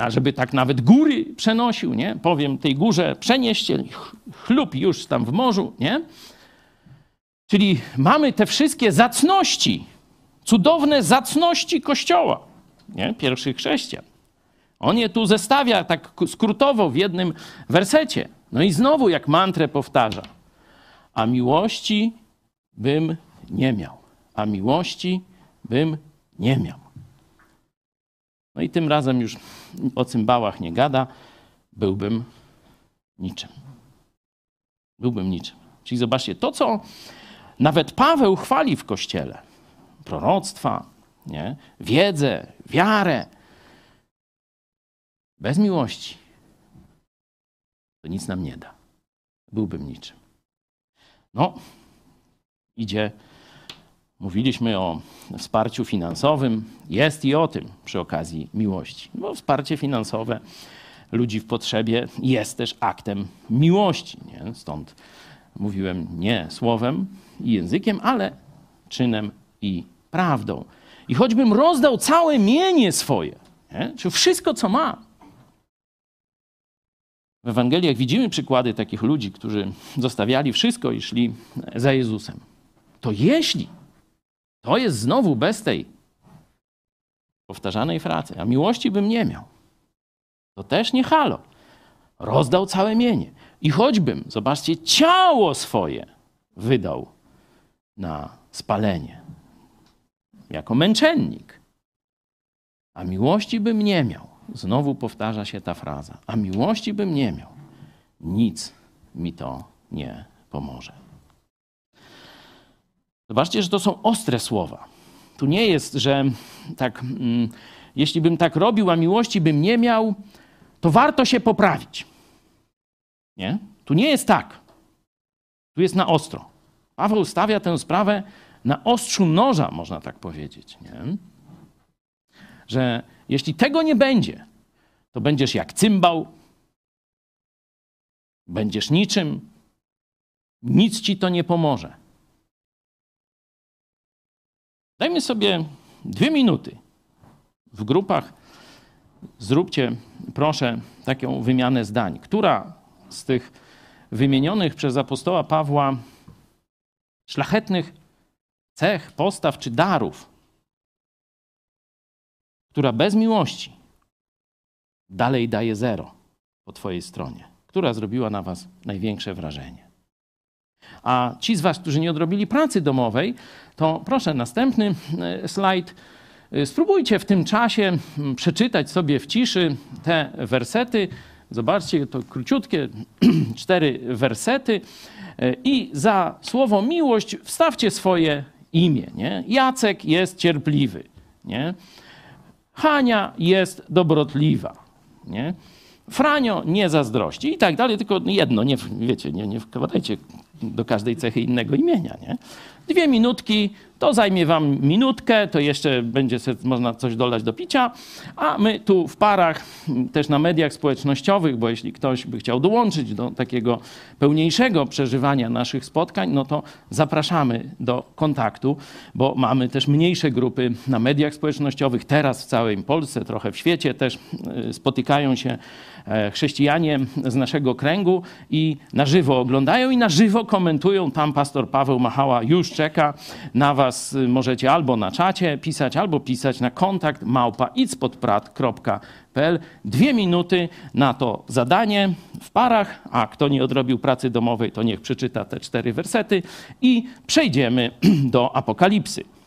a żeby tak nawet góry przenosił, nie? Powiem tej górze przenieście, chlub już tam w morzu, nie? Czyli mamy te wszystkie zacności, cudowne zacności Kościoła, nie? Pierwszych chrześcijan. On je tu zestawia tak skrótowo w jednym wersecie. No i znowu jak mantrę powtarza. A miłości bym nie miał. A miłości bym nie miał. No i tym razem już o cymbałach nie gada, byłbym niczym. Byłbym niczym. Czyli zobaczcie, to co nawet Paweł chwali w Kościele, proroctwa, nie? wiedzę, wiarę, bez miłości, to nic nam nie da. Byłbym niczym. No, idzie Mówiliśmy o wsparciu finansowym. Jest i o tym przy okazji miłości. Bo wsparcie finansowe ludzi w potrzebie jest też aktem miłości. Nie? Stąd mówiłem nie słowem i językiem, ale czynem i prawdą. I choćbym rozdał całe mienie swoje, nie? czy wszystko, co ma. W Ewangeliach widzimy przykłady takich ludzi, którzy zostawiali wszystko i szli za Jezusem. To jeśli to jest znowu bez tej powtarzanej frazy. A miłości bym nie miał. To też nie halo. Rozdał całe mienie. I choćbym, zobaczcie, ciało swoje wydał na spalenie. Jako męczennik. A miłości bym nie miał. Znowu powtarza się ta fraza. A miłości bym nie miał. Nic mi to nie pomoże. Zobaczcie, że to są ostre słowa. Tu nie jest, że tak, mm, jeśli bym tak robił, a miłości bym nie miał, to warto się poprawić. Nie? Tu nie jest tak. Tu jest na ostro. Paweł stawia tę sprawę na ostrzu noża, można tak powiedzieć. Nie? Że jeśli tego nie będzie, to będziesz jak cymbał, będziesz niczym, nic ci to nie pomoże. Dajmy sobie dwie minuty w grupach. Zróbcie, proszę, taką wymianę zdań. Która z tych wymienionych przez apostoła Pawła szlachetnych cech, postaw czy darów, która bez miłości dalej daje zero po Twojej stronie? Która zrobiła na Was największe wrażenie? A ci z Was, którzy nie odrobili pracy domowej, to proszę, następny e, slajd. E, spróbujcie w tym czasie przeczytać sobie w ciszy te wersety. Zobaczcie, to króciutkie cztery wersety. E, I za słowo miłość wstawcie swoje imię. Nie? Jacek jest cierpliwy. Nie? Hania jest dobrotliwa. Nie? Franio nie zazdrości i tak dalej, tylko jedno, nie, wiecie, nie, nie wkładajcie do każdej cechy innego imienia, nie? Dwie minutki, to zajmie wam minutkę, to jeszcze będzie można coś dolać do picia, a my tu w parach, też na mediach społecznościowych, bo jeśli ktoś by chciał dołączyć do takiego pełniejszego przeżywania naszych spotkań, no to zapraszamy do kontaktu, bo mamy też mniejsze grupy na mediach społecznościowych. Teraz w całej Polsce, trochę w świecie też y, spotykają się chrześcijanie z naszego kręgu i na żywo oglądają i na żywo komentują. Tam pastor Paweł Machała już czeka na was możecie albo na czacie pisać, albo pisać na kontakt małpa itspodprat.pl. Dwie minuty na to zadanie w parach, a kto nie odrobił pracy domowej, to niech przeczyta te cztery wersety i przejdziemy do apokalipsy.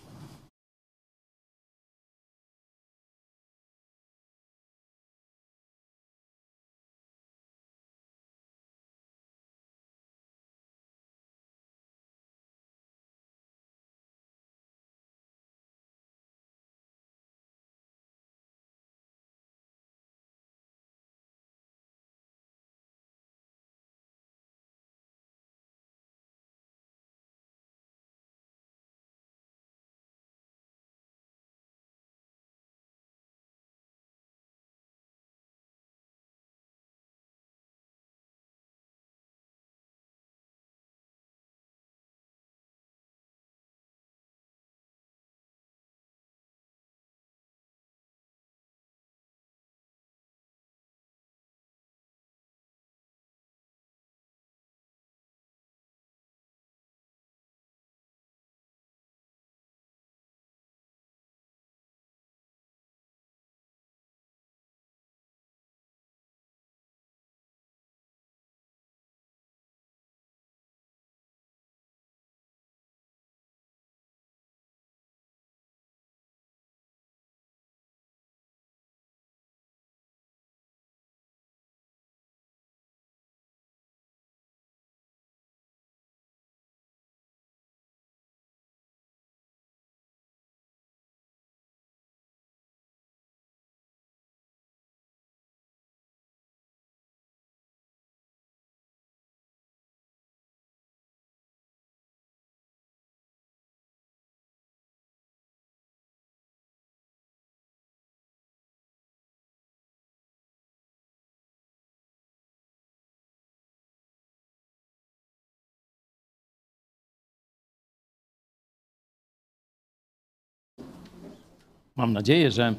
Mam nadzieję, że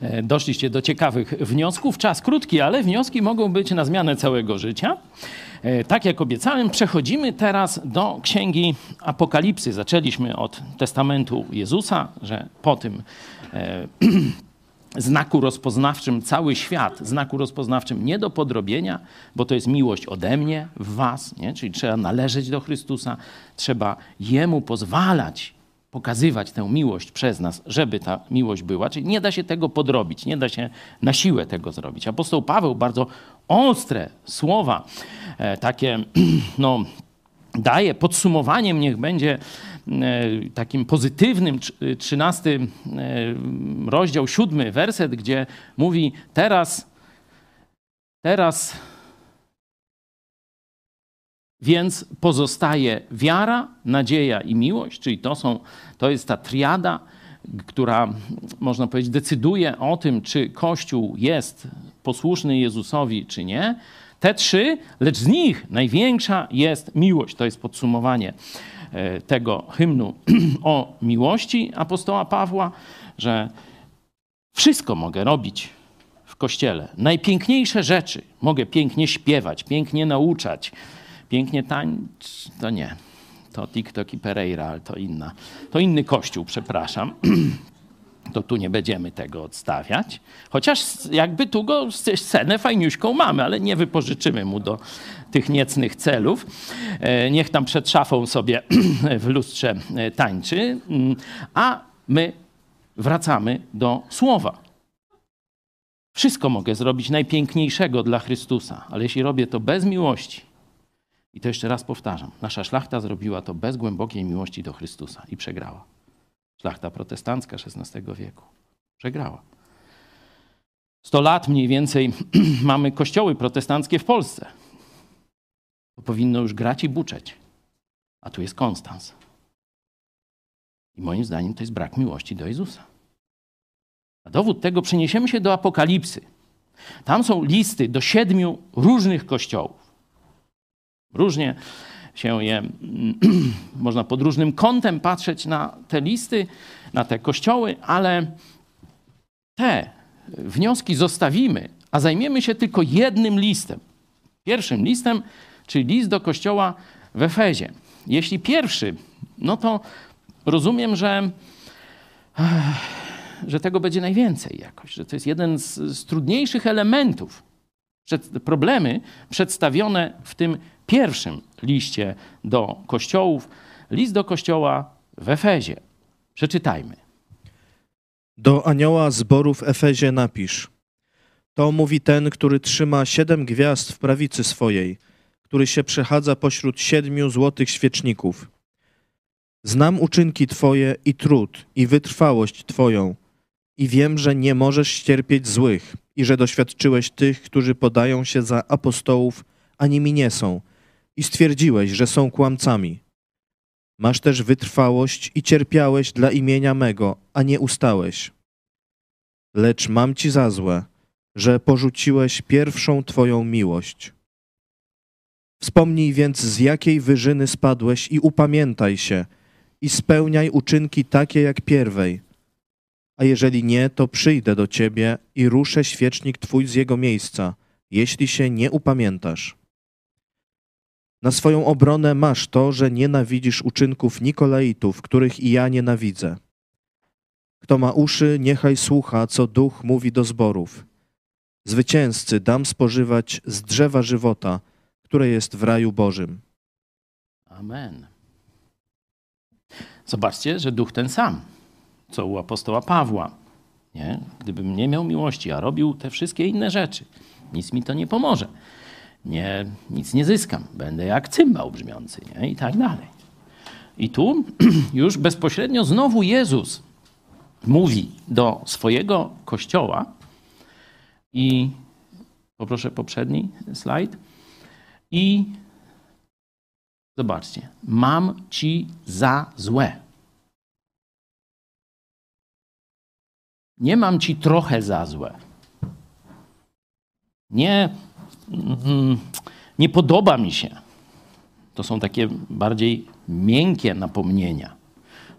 e, doszliście do ciekawych wniosków. Czas krótki, ale wnioski mogą być na zmianę całego życia. E, Tak jak obiecałem, przechodzimy teraz do księgi Apokalipsy. Zaczęliśmy od testamentu Jezusa, że po tym e, znaku rozpoznawczym cały świat, znaku rozpoznawczym nie do podrobienia, bo to jest miłość ode mnie w was, nie? czyli trzeba należeć do Chrystusa, trzeba Jemu pozwalać pokazywać tę miłość przez nas, żeby ta miłość była. Czyli nie da się tego podrobić, nie da się na siłę tego zrobić. Apostoł Paweł bardzo ostre słowa, e, takie no, daje podsumowaniem, niech będzie e, takim pozytywnym, trz- 13 e, rozdział, siódmy werset, gdzie mówi teraz, teraz więc pozostaje wiara, nadzieja i miłość, czyli to, są, to jest ta triada, która, można powiedzieć, decyduje o tym, czy Kościół jest posłuszny Jezusowi, czy nie. Te trzy, lecz z nich największa jest miłość. To jest podsumowanie e, tego hymnu o miłości apostoła Pawła, że wszystko mogę robić w kościele. Najpiękniejsze rzeczy mogę pięknie śpiewać, pięknie nauczać, pięknie tańczyć. To nie. To TikTok i Pereira, ale to inna. To inny kościół, przepraszam. To tu nie będziemy tego odstawiać. Chociaż jakby tu go scenę fajniuśką mamy, ale nie wypożyczymy mu do tych niecnych celów. E, Niech tam przed szafą sobie w lustrze e, tańczy. Mm, A my wracamy do słowa. Wszystko mogę zrobić najpiękniejszego dla Chrystusa, ale jeśli robię to bez miłości, i to jeszcze raz powtarzam, nasza szlachta zrobiła to bez głębokiej miłości do Chrystusa i przegrała. Szlachta protestancka XVI wieku przegrała. 100 lat mniej więcej mamy kościoły protestanckie w Polsce. To powinno już grać i buczeć. A tu jest Konstans. I moim zdaniem to jest brak miłości do Jezusa. A dowód tego przeniesiemy się do Apokalipsy. Tam są listy do siedmiu różnych kościołów. Różnie się je, można pod różnym kątem patrzeć na te listy, na te kościoły, ale te wnioski zostawimy, a zajmiemy się tylko jednym listem. Pierwszym listem, czyli list do kościoła w Efezie. Jeśli pierwszy, no to rozumiem, że, że tego będzie najwięcej jakoś, że to jest jeden z, z trudniejszych elementów. Problemy przedstawione w tym pierwszym liście do kościołów, list do kościoła w Efezie. Przeczytajmy. Do anioła zboru w Efezie napisz. To mówi ten, który trzyma siedem gwiazd w prawicy swojej, który się przechadza pośród siedmiu złotych świeczników. Znam uczynki Twoje i trud, i wytrwałość Twoją, i wiem, że nie możesz ścierpieć złych, i że doświadczyłeś tych, którzy podają się za apostołów, a nimi nie są, i stwierdziłeś, że są kłamcami. Masz też wytrwałość i cierpiałeś dla imienia mego, a nie ustałeś. Lecz mam ci za złe, że porzuciłeś pierwszą Twoją miłość. Wspomnij więc, z jakiej wyżyny spadłeś i upamiętaj się i spełniaj uczynki takie jak pierwej. A jeżeli nie, to przyjdę do Ciebie i ruszę świecznik Twój z jego miejsca, jeśli się nie upamiętasz. Na swoją obronę masz to, że nienawidzisz uczynków Nikolaitów, których i ja nienawidzę. Kto ma uszy, niechaj słucha, co duch mówi do zborów. Zwycięzcy dam spożywać z drzewa żywota, które jest w raju Bożym. Amen. Zobaczcie, że duch ten sam, co u apostoła Pawła. Nie? Gdybym nie miał miłości, a robił te wszystkie inne rzeczy, nic mi to nie pomoże. Nie, nic nie zyskam. Będę jak cymbał brzmiący nie? i tak dalej. I tu już bezpośrednio znowu Jezus mówi do swojego kościoła i poproszę poprzedni slajd. I zobaczcie, mam ci za złe. Nie mam ci trochę za złe. Nie, mm, nie podoba mi się. To są takie bardziej miękkie napomnienia.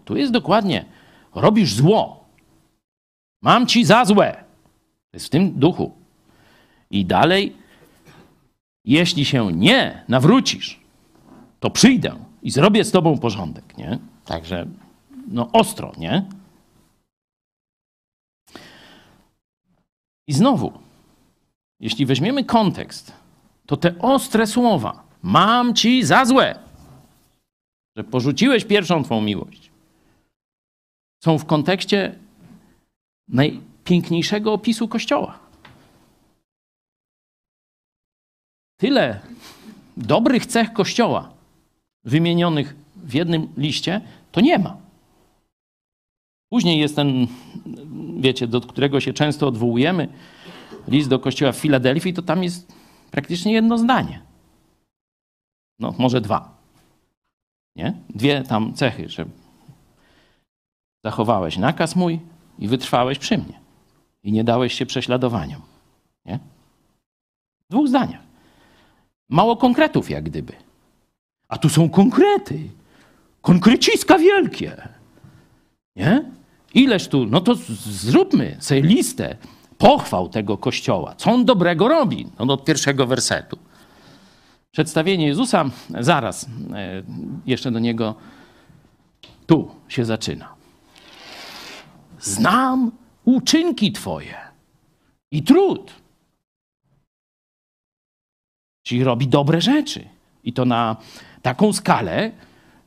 Tu jest dokładnie, robisz zło. Mam ci za złe. Jest w tym duchu. I dalej, jeśli się nie nawrócisz, to przyjdę i zrobię z tobą porządek, nie? Także, no ostro, nie? I znowu, jeśli weźmiemy kontekst, to te ostre słowa, mam ci za złe, że porzuciłeś pierwszą twą miłość, są w kontekście najpiękniejszego opisu Kościoła. Tyle dobrych cech Kościoła wymienionych w jednym liście, to nie ma. Później jest ten, wiecie, do którego się często odwołujemy, list do kościoła w Filadelfii, to tam jest praktycznie jedno zdanie. No, może dwa. Nie? Dwie tam cechy, że zachowałeś nakaz mój i wytrwałeś przy mnie. I nie dałeś się prześladowaniom. Nie? W dwóch zdaniach. Mało konkretów, jak gdyby. A tu są konkrety. Konkreciska wielkie. Nie? Ileż tu, no to zróbmy sobie listę pochwał tego kościoła. Co on dobrego robi? No od pierwszego wersetu. Przedstawienie Jezusa, zaraz e, jeszcze do niego tu się zaczyna. Znam uczynki Twoje i trud. Czyli robi dobre rzeczy. I to na taką skalę,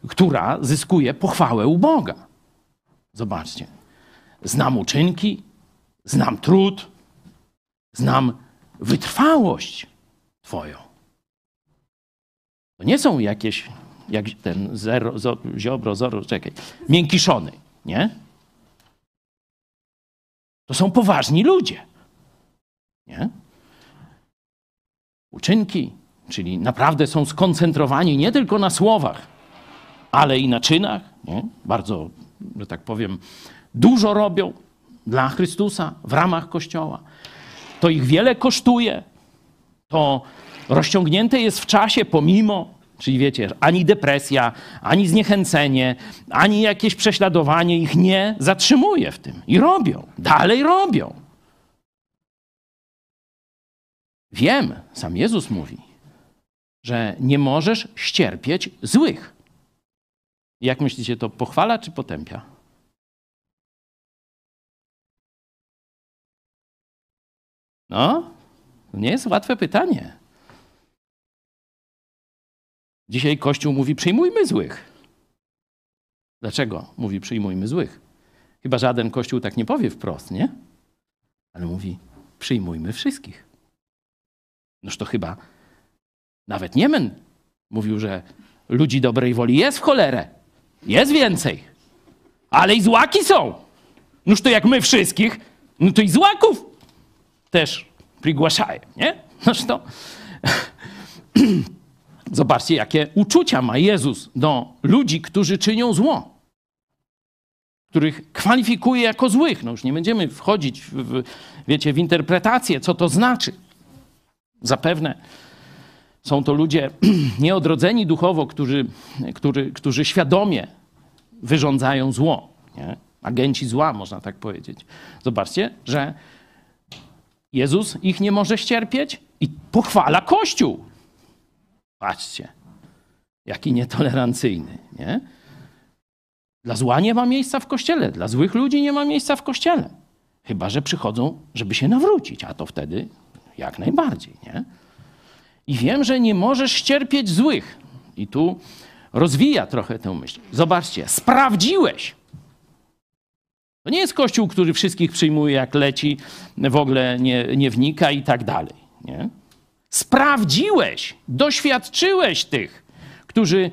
która zyskuje pochwałę u Boga. Zobaczcie. Znam uczynki, znam trud, znam wytrwałość Twoją. To nie są jakieś, jak ten zero, zo, ziobro, zoro, czekaj, miękiszony, nie? To są poważni ludzie, nie? Uczynki, czyli naprawdę są skoncentrowani nie tylko na słowach, ale i na czynach, nie? Bardzo, że tak powiem, dużo robią dla Chrystusa w ramach Kościoła. To ich wiele kosztuje, to rozciągnięte jest w czasie pomimo, czyli wiecie, ani depresja, ani zniechęcenie, ani jakieś prześladowanie ich nie zatrzymuje w tym. I robią, dalej robią. Wiem, sam Jezus mówi, że nie możesz ścierpieć złych. Jak myślicie, to pochwala czy potępia? No, nie jest łatwe pytanie. Dzisiaj Kościół mówi: przyjmujmy złych. Dlaczego mówi: przyjmujmy złych? Chyba żaden Kościół tak nie powie wprost, nie? Ale mówi: przyjmujmy wszystkich. Noż to chyba nawet Niemen mówił, że ludzi dobrej woli jest w cholerę. Jest więcej. Ale i złaki są. Noż to jak my wszystkich, no to i złaków też przygłaszają, nie? Noż to... Zobaczcie, jakie uczucia ma Jezus do ludzi, którzy czynią zło. Których kwalifikuje jako złych. No już nie będziemy wchodzić, w, wiecie, w interpretację, co to znaczy. Zapewne są to ludzie nieodrodzeni duchowo, którzy, którzy, którzy świadomie wyrządzają zło. Nie? Agenci zła, można tak powiedzieć. Zobaczcie, że Jezus ich nie może ścierpieć i pochwala Kościół. Patrzcie, jaki nietolerancyjny. Nie? Dla zła nie ma miejsca w kościele, dla złych ludzi nie ma miejsca w kościele. Chyba, że przychodzą, żeby się nawrócić, a to wtedy jak najbardziej. Nie? I wiem, że nie możesz ścierpieć złych. I tu rozwija trochę tę myśl. Zobaczcie, sprawdziłeś. To nie jest kościół, który wszystkich przyjmuje jak leci, w ogóle nie, nie wnika i tak dalej. Nie? Sprawdziłeś, doświadczyłeś tych, którzy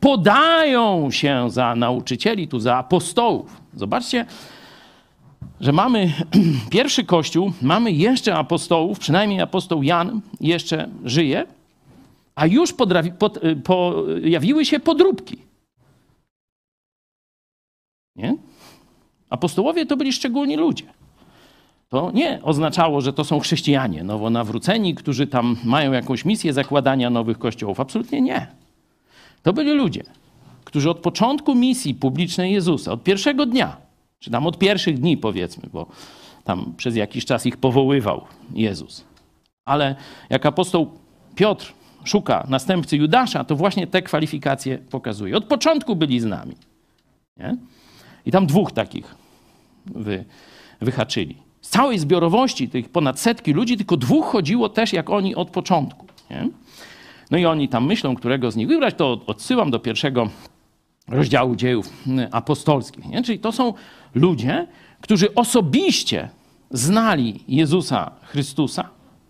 podają się za nauczycieli, tu za apostołów. Zobaczcie, że mamy pierwszy kościół, mamy jeszcze apostołów, przynajmniej apostoł Jan jeszcze żyje, a już podrawi, pod, pojawiły się podróbki. Nie? Apostołowie to byli szczególni ludzie. To nie oznaczało, że to są chrześcijanie nowonawróceni, którzy tam mają jakąś misję zakładania nowych kościołów. Absolutnie nie. To byli ludzie, którzy od początku misji publicznej Jezusa, od pierwszego dnia, czy tam od pierwszych dni powiedzmy, bo tam przez jakiś czas ich powoływał Jezus. Ale jak apostoł Piotr szuka następcy Judasza, to właśnie te kwalifikacje pokazuje. Od początku byli z nami. Nie? I tam dwóch takich wy, wyhaczyli. Z całej zbiorowości tych ponad setki ludzi, tylko dwóch chodziło też jak oni od początku. Nie? No i oni tam myślą, którego z nich wybrać, to odsyłam do pierwszego rozdziału dziejów apostolskich. Nie? Czyli to są ludzie, którzy osobiście znali Jezusa Chrystusa,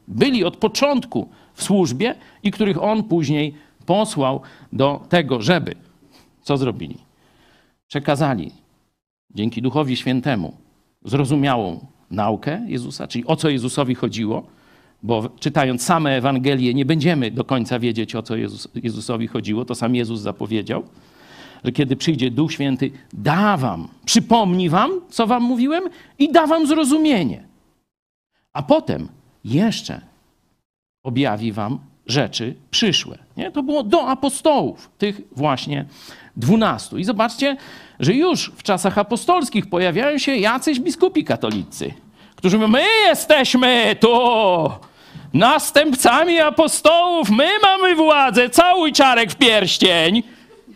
byli od początku w służbie i których on później posłał do tego, żeby co zrobili? Przekazali dzięki Duchowi Świętemu zrozumiałą naukę Jezusa, czyli o co Jezusowi chodziło, bo czytając same Ewangelie nie będziemy do końca wiedzieć, o co Jezus, Jezusowi chodziło, to sam Jezus zapowiedział, że kiedy przyjdzie Duch Święty, da wam, przypomni wam, co wam mówiłem i da wam zrozumienie. A potem jeszcze objawi wam rzeczy przyszłe. Nie? To było do apostołów, tych właśnie dwunastu. I zobaczcie, że już w czasach apostolskich pojawiają się jacyś biskupi katolicy, którzy mówią, my jesteśmy tu następcami apostołów, my mamy władzę, cały czarek w pierścień.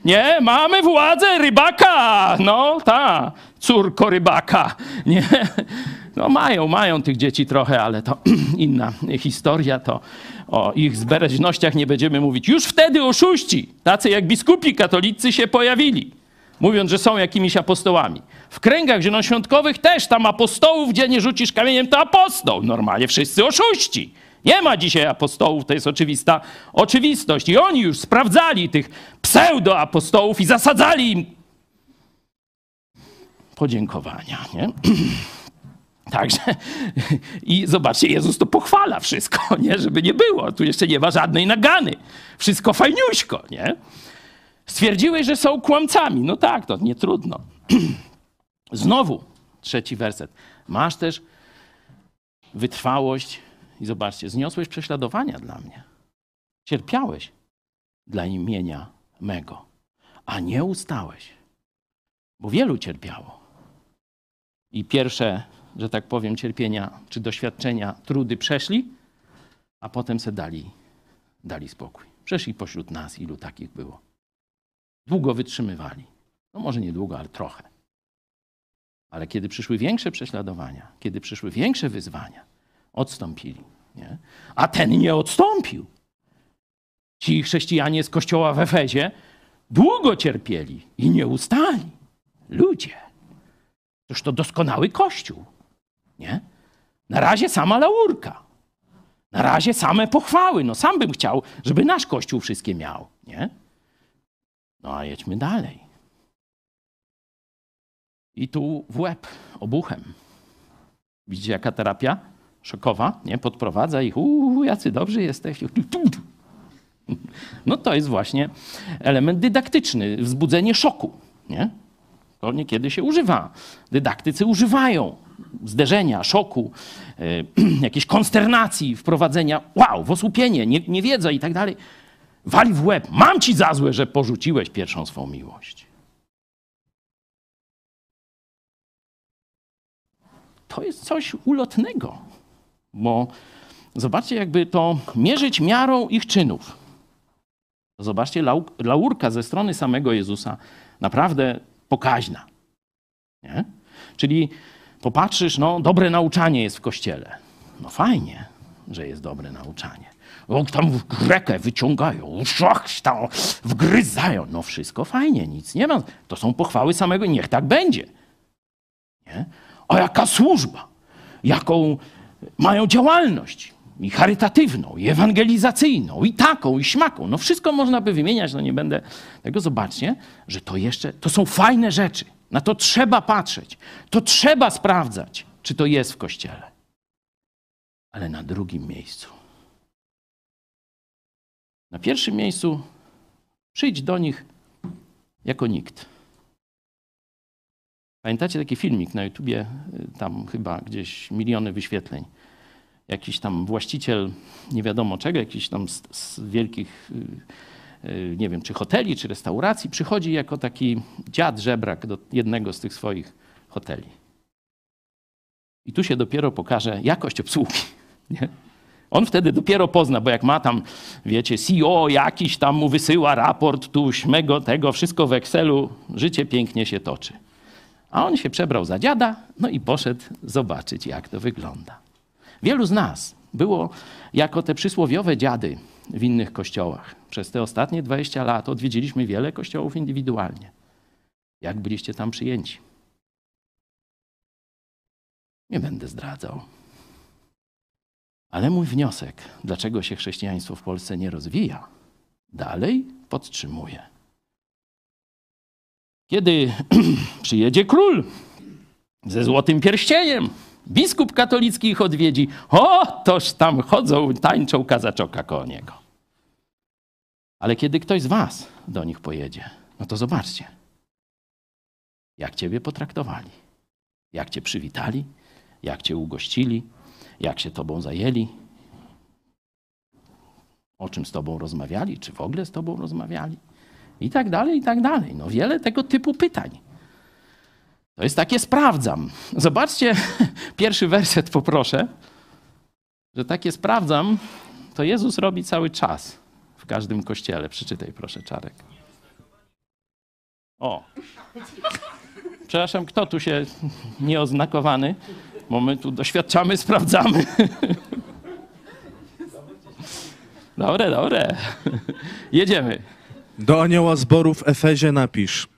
Nie, mamy władzę rybaka. No, ta, córko rybaka. Nie, no mają, mają tych dzieci trochę, ale to inna historia. To o ich zbereźnościach nie będziemy mówić. Już wtedy oszuści, tacy jak biskupi katolicy się pojawili, mówiąc, że są jakimiś apostołami. W kręgach zielonoświątkowych też tam apostołów, gdzie nie rzucisz kamieniem, to apostoł. Normalnie wszyscy oszuści. Nie ma dzisiaj apostołów, to jest oczywista oczywistość. I oni już sprawdzali tych pseudoapostołów i zasadzali im podziękowania. Nie? Także i zobaczcie, Jezus to pochwala wszystko, nie? żeby nie było. Tu jeszcze nie ma żadnej nagany. Wszystko fajniuśko, nie? Stwierdziłeś, że są kłamcami. No tak, to nie trudno. Znowu trzeci werset. Masz też wytrwałość i zobaczcie, zniosłeś prześladowania dla mnie. Cierpiałeś dla imienia mego, a nie ustałeś, bo wielu cierpiało. I pierwsze, że tak powiem, cierpienia czy doświadczenia, trudy przeszli, a potem se dali, dali spokój. Przeszli pośród nas, ilu takich było. Długo wytrzymywali. No może niedługo, ale trochę. Ale kiedy przyszły większe prześladowania, kiedy przyszły większe wyzwania, odstąpili. Nie? A ten nie odstąpił. Ci chrześcijanie z kościoła w Efezie długo cierpieli i nie ustali. Ludzie. Toż to doskonały kościół. Nie? Na razie sama laurka. Na razie same pochwały. No sam bym chciał, żeby nasz kościół wszystkie miał. Nie? No a jedźmy dalej. I tu w łeb, obuchem. Widzicie, jaka terapia szokowa, nie? Podprowadza ich, uuu, jacy dobrzy jesteście. No to jest właśnie element dydaktyczny, wzbudzenie szoku, nie? To niekiedy się używa. Dydaktycy używają zderzenia, szoku, y, jakiejś konsternacji, wprowadzenia, wow, w osłupienie, nie, niewiedza i tak dalej. Wali w łeb, mam ci za złe, że porzuciłeś pierwszą swą miłość. to jest coś ulotnego, bo zobaczcie, jakby to mierzyć miarą ich czynów. Zobaczcie, laurka ze strony samego Jezusa naprawdę pokaźna. Nie? Czyli popatrzysz, no, dobre nauczanie jest w kościele. No fajnie, że jest dobre nauczanie. O, tam w grekę wyciągają, tam wgryzają. No wszystko fajnie, nic nie ma. To są pochwały samego, niech tak będzie. Nie? A jaka służba, jaką mają działalność i charytatywną, i ewangelizacyjną, i taką, i śmaką. No wszystko można by wymieniać, no nie będę tego. Zobaczcie, że to jeszcze, to są fajne rzeczy. Na to trzeba patrzeć. To trzeba sprawdzać, czy to jest w Kościele. Ale na drugim miejscu. Na pierwszym miejscu przyjdź do nich jako nikt. Pamiętacie taki filmik na YouTubie, tam chyba gdzieś miliony wyświetleń. Jakiś tam właściciel nie wiadomo czego, jakiś tam z, z wielkich, y, nie wiem, czy hoteli, czy restauracji, przychodzi jako taki dziad żebrak do jednego z tych swoich hoteli. I tu się dopiero pokaże jakość obsługi. Nie? On wtedy dopiero pozna, bo jak ma tam, wiecie, CEO jakiś tam mu wysyła raport, tu śmego tego, wszystko w Excelu, życie pięknie się toczy. A on się przebrał za dziada, no i poszedł zobaczyć, jak to wygląda. Wielu z nas było jako te przysłowiowe dziady w innych kościołach. Przez te ostatnie 20 lat odwiedziliśmy wiele kościołów indywidualnie. Jak byliście tam przyjęci? Nie będę zdradzał. Ale mój wniosek, dlaczego się chrześcijaństwo w Polsce nie rozwija, dalej podtrzymuję. Kiedy przyjedzie król ze złotym pierścieniem, biskup katolicki ich odwiedzi, o, toż tam chodzą, tańczą kazaczoka koło niego. Ale kiedy ktoś z was do nich pojedzie, no to zobaczcie, jak ciebie potraktowali, jak cię przywitali, jak cię ugościli, jak się tobą zajęli, o czym z tobą rozmawiali, czy w ogóle z tobą rozmawiali i tak dalej, i tak dalej. No wiele tego typu pytań. To jest takie sprawdzam. Zobaczcie, pierwszy werset poproszę, że takie sprawdzam, to Jezus robi cały czas w każdym kościele. Przeczytaj proszę, Czarek. O. Przepraszam, kto tu się nieoznakowany? Bo my tu doświadczamy, sprawdzamy. Dobre, dobre. Jedziemy. Do anioła zboru w Efezie napisz.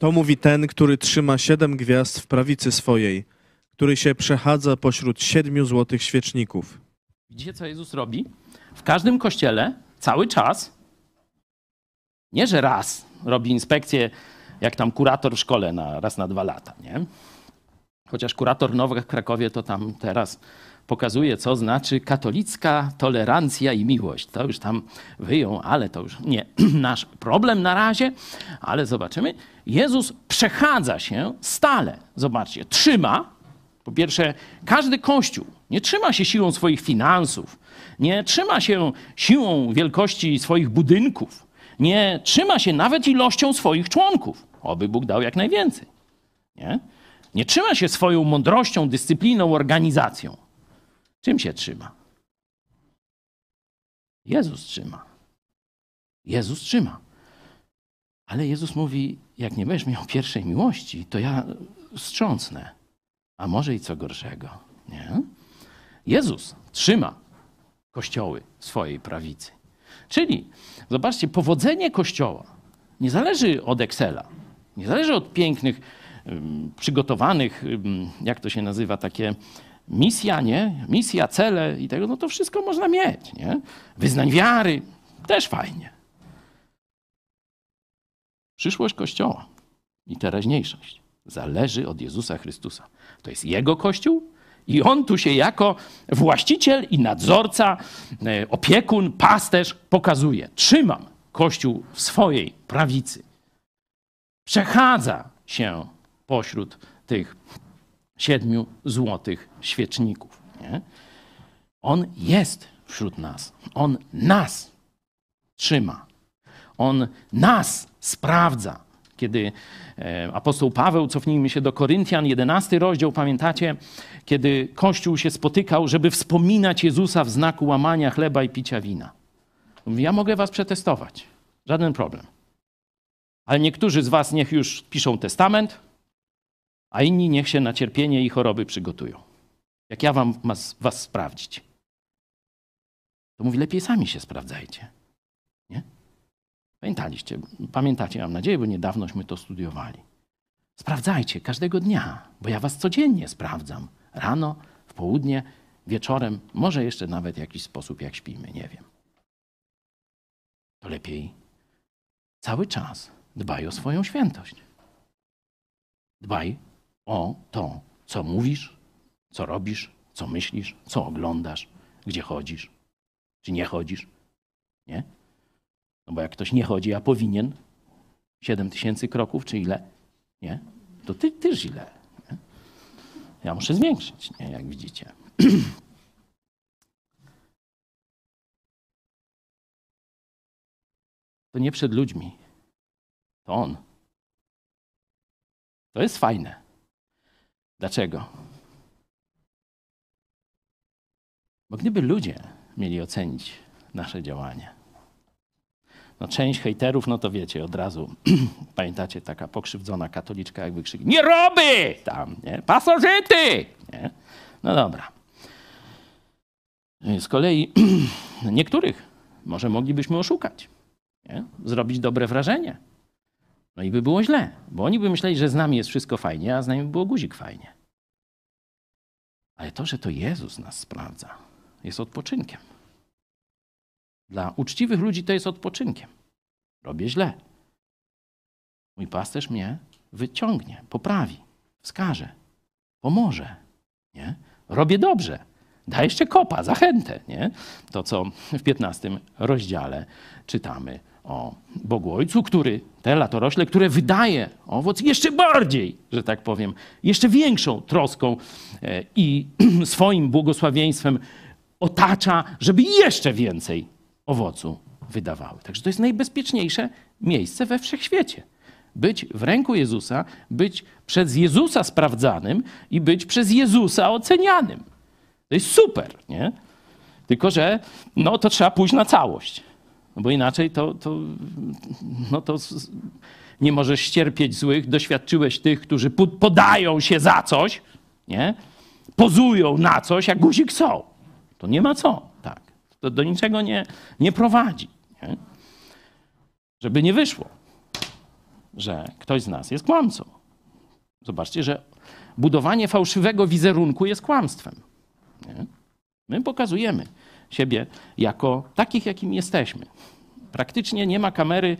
To mówi ten, który trzyma siedem gwiazd w prawicy swojej, który się przechadza pośród siedmiu złotych świeczników. Widzicie, co Jezus robi? W każdym kościele cały czas, nie że raz robi inspekcję, jak tam kurator w szkole na raz na dwa lata, nie? Chociaż kurator nowy w Krakowie to tam teraz pokazuje, co znaczy katolicka tolerancja i miłość. To już tam wyją, ale to już nie nasz problem na razie, ale zobaczymy. Jezus przechadza się stale. Zobaczcie, trzyma. Po pierwsze, każdy kościół nie trzyma się siłą swoich finansów, nie trzyma się siłą wielkości swoich budynków, nie trzyma się nawet ilością swoich członków. Oby Bóg dał jak najwięcej. Nie? Nie trzyma się swoją mądrością, dyscypliną, organizacją. Czym się trzyma? Jezus trzyma. Jezus trzyma. Ale Jezus mówi: jak nie będziesz miał pierwszej miłości, to ja wstrząsnę. A może i co gorszego. Nie? Jezus trzyma kościoły swojej prawicy. Czyli, zobaczcie, powodzenie kościoła nie zależy od Excela, nie zależy od pięknych, przygotowanych, jak to się nazywa, takie misja, nie? Misja, cele i tego, no to wszystko można mieć, nie? Wyznań wiary, też fajnie. Przyszłość Kościoła i teraźniejszość zależy od Jezusa Chrystusa. To jest Jego Kościół i On tu się jako właściciel i nadzorca, e, opiekun, pasterz pokazuje. Trzymam Kościół w swojej prawicy. Przechadza się pośród tych siedmiu złotych świeczników. Nie? On jest wśród nas. On nas trzyma. On nas sprawdza. Kiedy e, apostoł Paweł, cofnijmy się do Koryntian, 11 rozdział, pamiętacie, kiedy Kościół się spotykał, żeby wspominać Jezusa w znaku łamania chleba i picia wina. Mówi, ja mogę was przetestować. Żaden problem. Ale niektórzy z was niech już piszą testament, a inni niech się na cierpienie i choroby przygotują. Jak ja wam was, was sprawdzić? To mówi, lepiej sami się sprawdzajcie. Pamiętaliście, pamiętacie, mam nadzieję, bo niedawnośmy to studiowali. Sprawdzajcie każdego dnia, bo ja was codziennie sprawdzam. Rano, w południe, wieczorem, może jeszcze nawet w jakiś sposób, jak śpimy, nie wiem. To lepiej cały czas dbaj o swoją świętość. Dbaj o to, co mówisz, co robisz, co myślisz, co oglądasz, gdzie chodzisz, czy nie chodzisz. Nie? No bo jak ktoś nie chodzi, a powinien, 7 tysięcy kroków, czy ile, nie? To ty, ty źle. Nie? Ja muszę zwiększyć, nie? jak widzicie. To nie przed ludźmi. To on. To jest fajne. Dlaczego? Bo gdyby ludzie mieli ocenić nasze działanie, no część hejterów, no to wiecie, od razu, pamiętacie, taka pokrzywdzona katoliczka jak wykrzyki, nie roby tam, nie, pasożyty, nie? No dobra. Z kolei niektórych może moglibyśmy oszukać, nie? zrobić dobre wrażenie. No i by było źle, bo oni by myśleli, że z nami jest wszystko fajnie, a z nami by było guzik fajnie. Ale to, że to Jezus nas sprawdza, jest odpoczynkiem. Dla uczciwych ludzi to jest odpoczynkiem. Robię źle. Mój pasterz mnie wyciągnie, poprawi, wskaże, pomoże. Nie? Robię dobrze. Da jeszcze kopa, zachętę. Nie? To, co w 15 rozdziale czytamy o Bogu Ojcu, który, te latorośle, które wydaje owoc jeszcze bardziej, że tak powiem, jeszcze większą troską e, i swoim błogosławieństwem otacza, żeby jeszcze więcej owocu wydawały. Także to jest najbezpieczniejsze miejsce we wszechświecie. Być w ręku Jezusa, być przez Jezusa sprawdzanym i być przez Jezusa ocenianym. To jest super, nie? Tylko, że no, to trzeba pójść na całość. No bo inaczej to, to, no to nie możesz ścierpieć złych. Doświadczyłeś tych, którzy podają się za coś, nie? pozują na coś, jak guzik są. To nie ma co. To do niczego nie, nie prowadzi. Nie? Żeby nie wyszło, że ktoś z nas jest kłamcą. Zobaczcie, że budowanie fałszywego wizerunku jest kłamstwem. Nie? My pokazujemy siebie jako takich, jakim jesteśmy. Praktycznie nie ma kamery,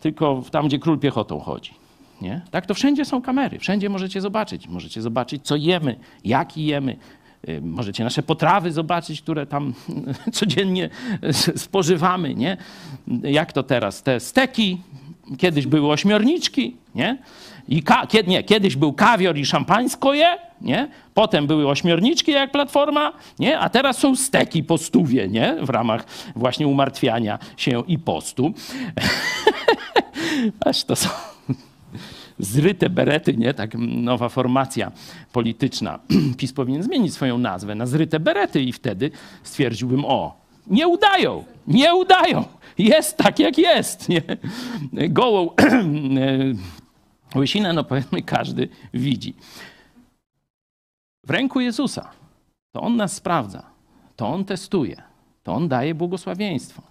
tylko tam, gdzie król piechotą chodzi. Nie? Tak to wszędzie są kamery, wszędzie możecie zobaczyć. Możecie zobaczyć, co jemy, jaki jemy. Y, możecie nasze potrawy zobaczyć, które tam codziennie spożywamy. Nie? Jak to teraz? Te steki, kiedyś były ośmiorniczki, nie? I ka- kiedy, nie, kiedyś był kawior i szampańsko je, nie? Potem były ośmiorniczki jak platforma, nie? A teraz są steki po stówie, nie? W ramach właśnie umartwiania się i postu. Aż to są zryte berety, nie? Tak nowa formacja polityczna. PiS powinien zmienić swoją nazwę na zryte berety i wtedy stwierdziłbym, o, nie udają, nie udają. Jest tak, jak jest. Nie? Gołą Łysinę, no powiedzmy, każdy widzi. W ręku Jezusa. To On nas sprawdza. To On testuje. To On daje błogosławieństwo.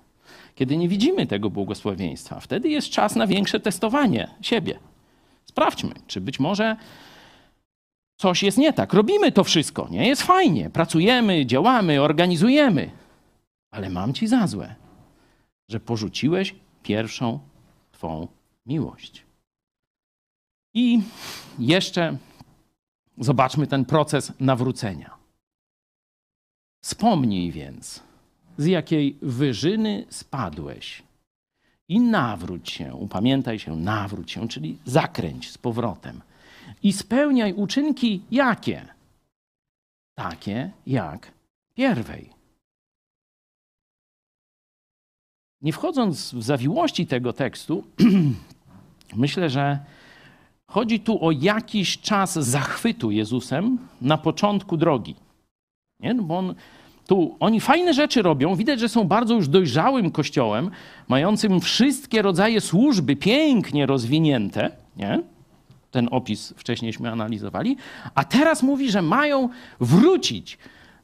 Kiedy nie widzimy tego błogosławieństwa, wtedy jest czas na większe testowanie siebie. Sprawdźmy, czy być może coś jest nie tak. Robimy to wszystko, nie jest fajnie. Pracujemy, działamy, organizujemy. Ale mam ci za złe, że porzuciłeś pierwszą Twą miłość. I jeszcze zobaczmy ten proces nawrócenia. Wspomnij więc, z jakiej wyżyny spadłeś i nawróć się, upamiętaj się, nawróć się, czyli zakręć z powrotem. I spełniaj uczynki jakie? Takie jak pierwej. Nie wchodząc w zawiłości tego tekstu, myślę, że chodzi tu o jakiś czas zachwytu Jezusem na początku drogi. Nie? No bo on, tu oni fajne rzeczy robią, widać, że są bardzo już dojrzałym kościołem, mającym wszystkie rodzaje służby pięknie rozwinięte. Nie? Ten opis wcześniejśmy analizowali. A teraz mówi, że mają wrócić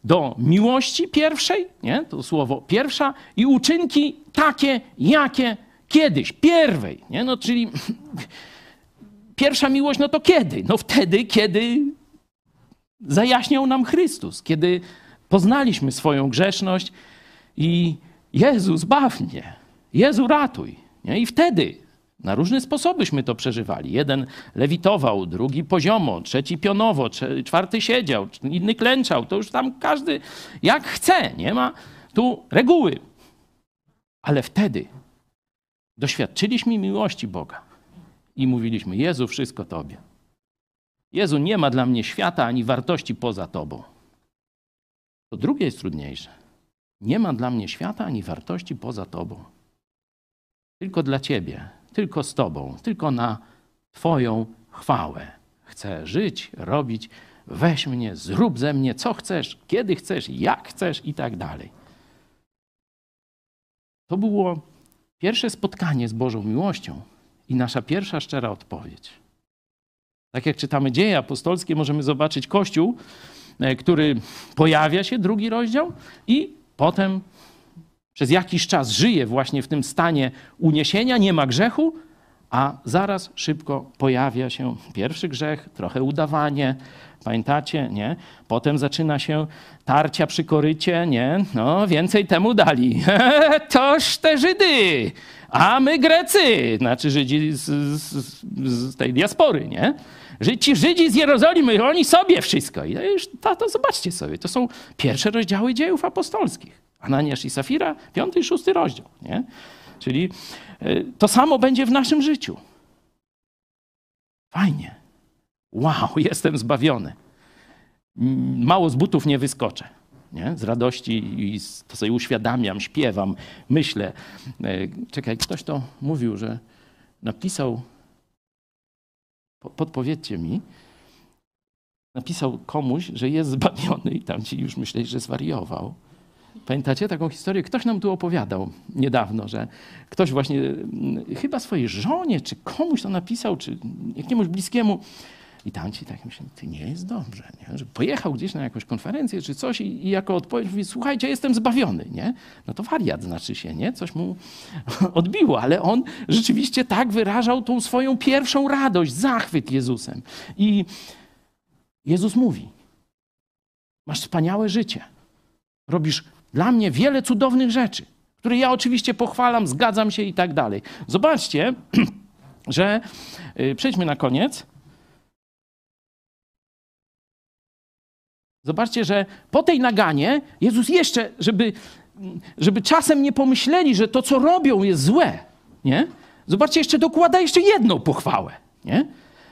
do miłości pierwszej, nie? to słowo pierwsza, i uczynki takie, jakie kiedyś, pierwej. Nie? No, czyli pierwsza miłość, no to kiedy? No wtedy, kiedy zajaśniał nam Chrystus, kiedy poznaliśmy swoją grzeszność i Jezu, zbaw mnie, Jezu, ratuj. Nie? I wtedy na różne sposobyśmy to przeżywali. Jeden lewitował, drugi poziomo, trzeci pionowo, czwarty siedział, inny klęczał. To już tam każdy jak chce, nie ma tu reguły. Ale wtedy doświadczyliśmy miłości Boga i mówiliśmy: Jezu, wszystko Tobie. Jezu, nie ma dla mnie świata ani wartości poza Tobą. To drugie jest trudniejsze. Nie ma dla mnie świata ani wartości poza Tobą. Tylko dla Ciebie, tylko z Tobą, tylko na Twoją chwałę. Chcę żyć, robić, weź mnie, zrób ze mnie co chcesz, kiedy chcesz, jak chcesz i tak dalej. To było pierwsze spotkanie z Bożą miłością i nasza pierwsza szczera odpowiedź. Tak jak czytamy dzieje apostolskie, możemy zobaczyć Kościół, który pojawia się, drugi rozdział, i potem przez jakiś czas żyje właśnie w tym stanie uniesienia, nie ma grzechu, a zaraz szybko pojawia się pierwszy grzech, trochę udawanie, pamiętacie, nie? Potem zaczyna się tarcia przy korycie, nie? No, więcej temu dali. Toż te Żydy, a my Grecy, znaczy Żydzi z, z, z tej diaspory, nie? Ci Żydzi z Jerozolimy, oni sobie wszystko. I to, to zobaczcie sobie, to są pierwsze rozdziały dziejów apostolskich. Ananiasz i Safira, piąty i szósty rozdział. Nie? Czyli y, to samo będzie w naszym życiu. Fajnie. Wow, jestem zbawiony. Mało z butów nie wyskoczę. Nie? Z radości i to sobie uświadamiam, śpiewam, myślę. Y, czekaj, ktoś to mówił, że napisał, podpowiedzcie mi, napisał komuś, że jest zbawiony i tam ci już myśleli, że zwariował. Pamiętacie taką historię? Ktoś nam tu opowiadał niedawno, że ktoś właśnie mm, chyba swojej żonie, czy komuś to napisał, czy jakiemuś bliskiemu. I tamci tak myślą, ty nie jest dobrze, nie? że pojechał gdzieś na jakąś konferencję czy coś i, i, jako odpowiedź mówi, słuchajcie, jestem zbawiony, nie? No to wariat znaczy się, nie? Coś mu odbiło, ale on rzeczywiście tak wyrażał tą swoją pierwszą radość, zachwyt Jezusem. I Jezus mówi, masz wspaniałe życie, robisz dla mnie wiele cudownych rzeczy, które ja oczywiście pochwalam, zgadzam się i tak dalej. Zobaczcie, że y, przejdźmy na koniec. Zobaczcie, że po tej naganie Jezus jeszcze, żeby, żeby czasem nie pomyśleli, że to, co robią, jest złe, nie? Zobaczcie, jeszcze dokłada jeszcze jedną pochwałę, nie?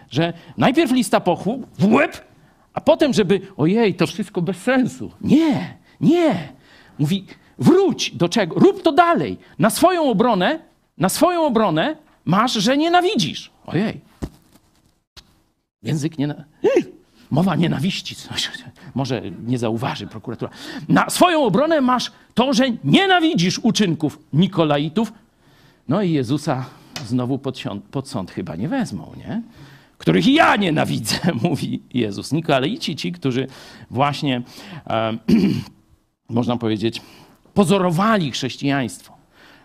Że najpierw lista pochwał w łeb, a potem, żeby ojej, to wszystko bez sensu. Nie, nie. Mówi, wróć do czego? Rób to dalej. Na swoją obronę, na swoją obronę masz, że nienawidzisz. Ojej. Język nie... Mowa nienawiści. Może nie zauważy prokuratura. Na swoją obronę masz to, że nienawidzisz uczynków Nikolaitów. No i Jezusa znowu pod, pod sąd chyba nie wezmą, nie? których ja nienawidzę, mówi Jezus. Nikolaici, ci, którzy właśnie, e, można powiedzieć, pozorowali chrześcijaństwo.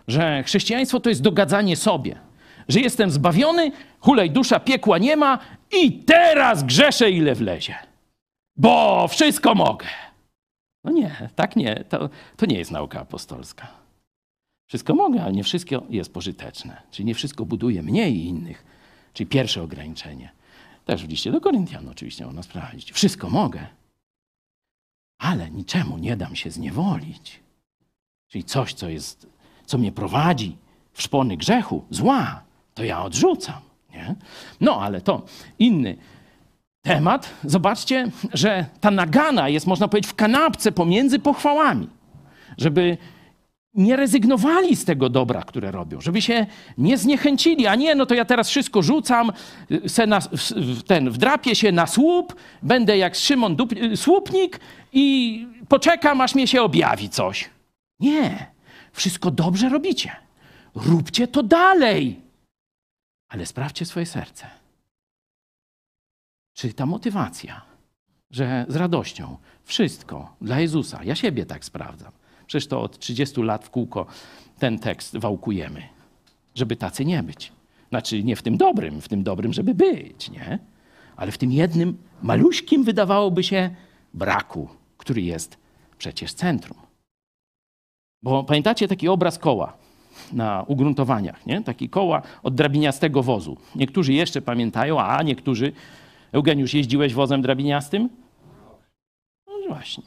Że chrześcijaństwo to jest dogadzanie sobie. Że jestem zbawiony, hulej dusza, piekła nie ma i teraz grzeszę ile wlezie. Bo wszystko mogę. No nie, tak nie. To, to nie jest nauka apostolska. Wszystko mogę, ale nie wszystko jest pożyteczne. Czyli nie wszystko buduje mnie i innych. Czyli pierwsze ograniczenie. Też w liście do Koryntian oczywiście można sprawdzić. Wszystko mogę, ale niczemu nie dam się zniewolić. Czyli coś, co, jest, co mnie prowadzi w szpony grzechu, zła, to ja odrzucam. Nie? No, ale to inny temat. Zobaczcie, że ta nagana jest, można powiedzieć, w kanapce pomiędzy pochwałami. Żeby nie rezygnowali z tego dobra, które robią, żeby się nie zniechęcili, a nie, no to ja teraz wszystko rzucam, se na, ten, wdrapię się na słup, będę jak Szymon Dup, słupnik i poczekam, aż mnie się objawi coś. Nie, wszystko dobrze robicie. Róbcie to dalej. Ale sprawdźcie swoje serce. Czy ta motywacja, że z radością wszystko dla Jezusa, ja siebie tak sprawdzam, Przecież to od 30 lat w kółko ten tekst wałkujemy, żeby tacy nie być. Znaczy nie w tym dobrym, w tym dobrym, żeby być, nie? Ale w tym jednym maluśkim wydawałoby się braku, który jest przecież centrum. Bo pamiętacie taki obraz koła na ugruntowaniach, nie? Taki koła od drabiniastego wozu. Niektórzy jeszcze pamiętają, a niektórzy... Eugeniusz, jeździłeś wozem drabiniastym? No właśnie.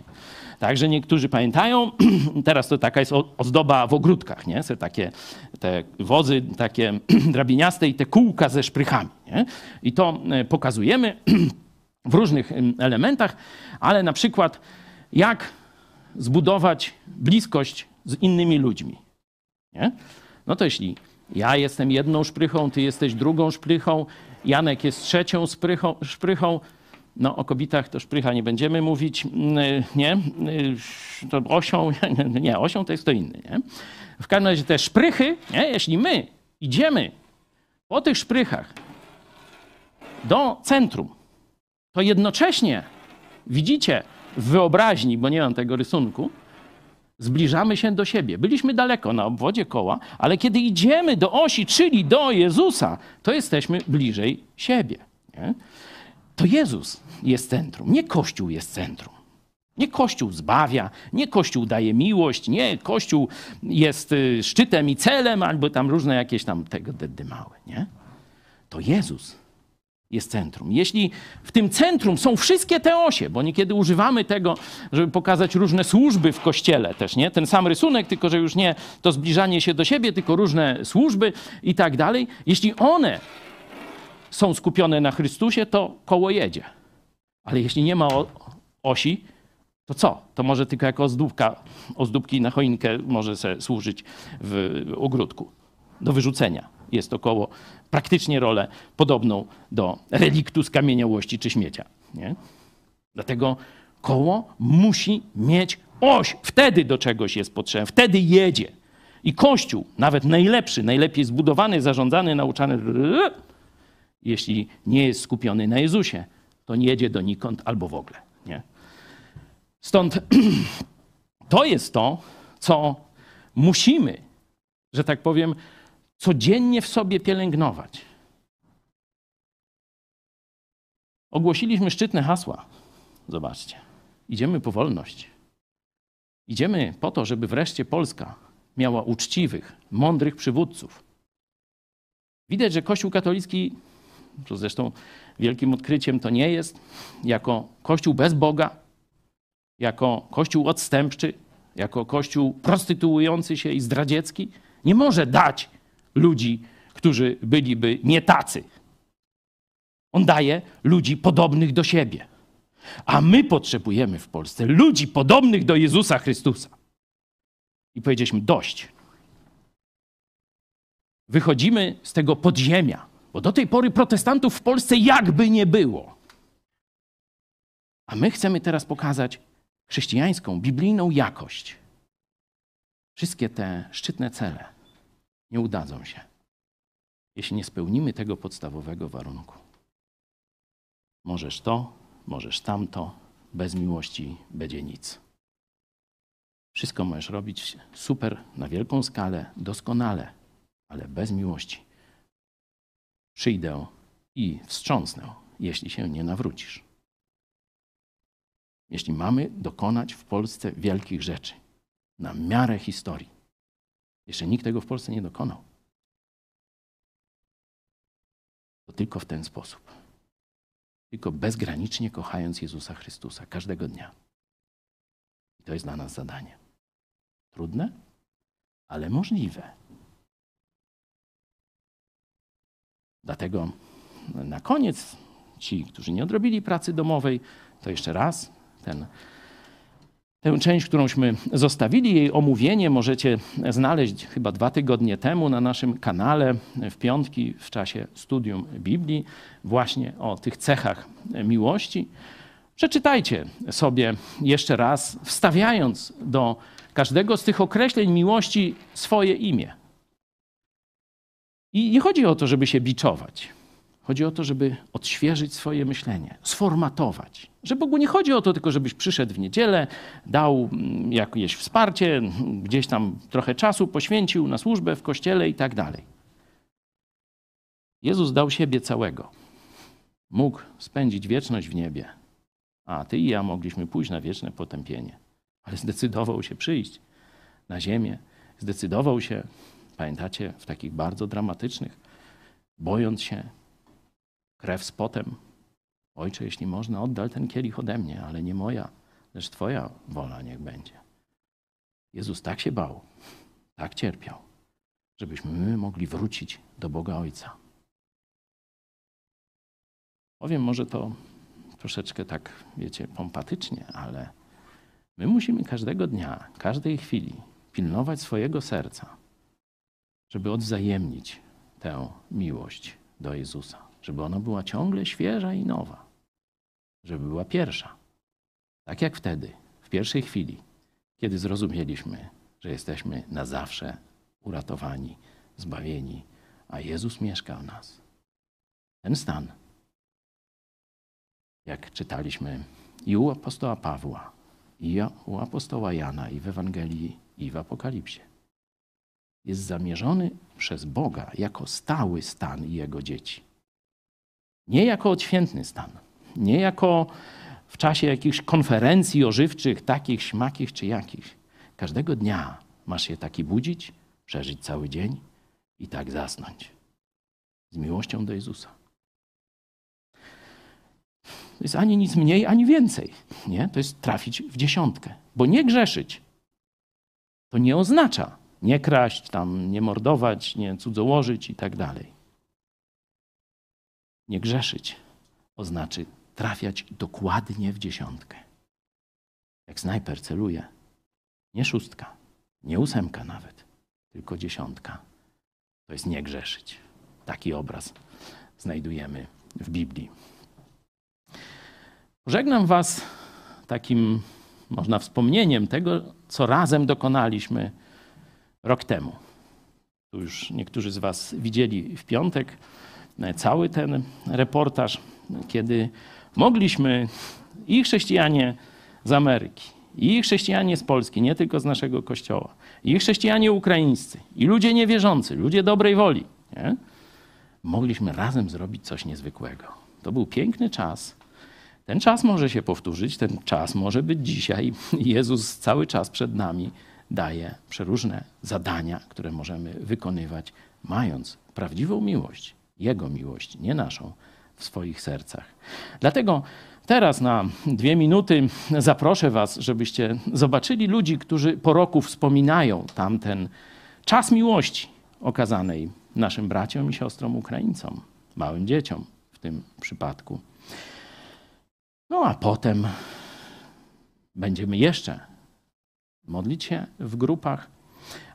Także niektórzy pamiętają, teraz to taka jest ozdoba w ogródkach, nie? Są takie te wozy takie drabiniaste i te kółka ze szprychami. Nie? I to e, pokazujemy w różnych elementach, ale na przykład jak zbudować bliskość z innymi ludźmi. Nie? No to jeśli ja jestem jedną szprychą, ty jesteś drugą szprychą, Janek jest trzecią szprychą, szprychą no, o kobietach to szprycha nie będziemy mówić, mm, nie? Y, to osią, nie, osią to jest to inny, nie? W każdym razie te szprychy, nie? jeśli my idziemy po tych szprychach do centrum, to jednocześnie widzicie w wyobraźni, bo nie mam tego rysunku, zbliżamy się do siebie. Byliśmy daleko na obwodzie koła, ale kiedy idziemy do osi, czyli do Jezusa, to jesteśmy bliżej siebie. Nie? To Jezus jest centrum, nie Kościół jest centrum. Nie Kościół zbawia, nie Kościół daje miłość, nie Kościół jest y, szczytem i celem, albo tam różne jakieś tam tego dymały, nie? To Jezus jest centrum. Jeśli w tym centrum są wszystkie te osie, bo niekiedy używamy tego, żeby pokazać różne służby w kościele też, nie? Ten sam rysunek, tylko że już nie to zbliżanie się do siebie, tylko różne służby i tak dalej. Jeśli one są skupione na Chrystusie, to koło jedzie. Ale jeśli nie ma osi, to co? To może tylko jako ozdóbka, ozdóbki na choinkę może se służyć w ogródku do wyrzucenia. Jest to koło praktycznie rolę podobną do reliktu skamieniałości czy śmiecia. Nie? Dlatego koło musi mieć oś. Wtedy do czegoś jest potrzebne, wtedy jedzie. I Kościół, nawet najlepszy, najlepiej zbudowany, zarządzany, nauczany, jeśli nie jest skupiony na Jezusie, to nie jedzie donikąd albo w ogóle. Nie? Stąd to jest to, co musimy, że tak powiem, codziennie w sobie pielęgnować. Ogłosiliśmy szczytne hasła. Zobaczcie. Idziemy po wolność. Idziemy po to, żeby wreszcie Polska miała uczciwych, mądrych przywódców. Widać, że Kościół katolicki co zresztą wielkim odkryciem to nie jest, jako Kościół bez Boga, jako Kościół odstępczy, jako Kościół prostytuujący się i zdradziecki, nie może dać ludzi, którzy byliby nie tacy. On daje ludzi podobnych do siebie. A my potrzebujemy w Polsce ludzi podobnych do Jezusa Chrystusa. I powiedzieliśmy: dość. Wychodzimy z tego podziemia bo do tej pory protestantów w Polsce jakby nie było. A my chcemy teraz pokazać chrześcijańską, biblijną jakość. Wszystkie te szczytne cele nie udadzą się, jeśli nie spełnimy tego podstawowego warunku. Możesz to, możesz tamto, bez miłości będzie nic. Wszystko możesz robić super, na wielką skalę, doskonale, ale bez miłości. Przyjdę i wstrząsnę, jeśli się nie nawrócisz. Jeśli mamy dokonać w Polsce wielkich rzeczy, na miarę historii, jeszcze nikt tego w Polsce nie dokonał, to tylko w ten sposób. Tylko bezgranicznie kochając Jezusa Chrystusa każdego dnia. I to jest dla nas zadanie. Trudne, ale możliwe. Dlatego na koniec ci, którzy nie odrobili pracy domowej, to jeszcze raz ten, tę część, którąśmy zostawili, jej omówienie możecie znaleźć chyba dwa tygodnie temu na naszym kanale w piątki w czasie studium Biblii, właśnie o tych cechach miłości. Przeczytajcie sobie jeszcze raz, wstawiając do każdego z tych określeń miłości swoje imię. I nie chodzi o to, żeby się biczować. Chodzi o to, żeby odświeżyć swoje myślenie, sformatować. Że Bogu nie chodzi o to tylko, żebyś przyszedł w niedzielę, dał mm, jakieś wsparcie, gdzieś tam trochę czasu poświęcił na służbę w kościele i tak dalej. Jezus dał siebie całego. Mógł spędzić wieczność w niebie, a ty i ja mogliśmy pójść na wieczne potępienie. Ale zdecydował się przyjść na ziemię, zdecydował się, pamiętacie, w takich bardzo dramatycznych, bojąc się krew z potem. Ojcze, jeśli można, oddal ten kielich ode mnie, ale nie moja, lecz Twoja wola niech będzie. Jezus tak się bał, tak cierpiał, żebyśmy my mogli wrócić do Boga Ojca. Powiem może to troszeczkę tak, wiecie, pompatycznie, ale my musimy każdego dnia, każdej chwili pilnować swojego serca, żeby odwzajemnić tę miłość do Jezusa żeby ona była ciągle świeża i nowa, żeby była pierwsza. Tak jak wtedy, w pierwszej chwili, kiedy zrozumieliśmy, że jesteśmy na zawsze uratowani, zbawieni, a Jezus mieszka w nas. Ten stan, jak czytaliśmy i u apostoła Pawła, i u apostoła Jana, i w Ewangelii, i w Apokalipsie, jest zamierzony przez Boga jako stały stan Jego dzieci. Nie jako odświętny stan, nie jako w czasie jakichś konferencji ożywczych, takich, śmakich czy jakichś. Każdego dnia masz się taki budzić, przeżyć cały dzień i tak zasnąć. Z miłością do Jezusa. To jest ani nic mniej, ani więcej. Nie? To jest trafić w dziesiątkę. Bo nie grzeszyć to nie oznacza nie kraść, tam, nie mordować, nie cudzołożyć i tak dalej. Nie grzeszyć oznacza trafiać dokładnie w dziesiątkę. Jak snajper celuje, nie szóstka, nie ósemka nawet, tylko dziesiątka. To jest nie grzeszyć. Taki obraz znajdujemy w Biblii. Żegnam Was takim, można wspomnieniem tego, co razem dokonaliśmy rok temu. Tu już niektórzy z Was widzieli w piątek cały ten reportaż, kiedy mogliśmy i chrześcijanie z Ameryki, i chrześcijanie z Polski, nie tylko z naszego kościoła, i chrześcijanie ukraińscy, i ludzie niewierzący, ludzie dobrej woli, nie? mogliśmy razem zrobić coś niezwykłego. To był piękny czas. Ten czas może się powtórzyć, ten czas może być dzisiaj. Jezus cały czas przed nami daje przeróżne zadania, które możemy wykonywać, mając prawdziwą miłość jego miłość, nie naszą, w swoich sercach. Dlatego teraz na dwie minuty zaproszę Was, żebyście zobaczyli ludzi, którzy po roku wspominają tamten czas miłości okazanej naszym braciom i siostrom Ukraińcom, małym dzieciom w tym przypadku. No a potem będziemy jeszcze modlić się w grupach,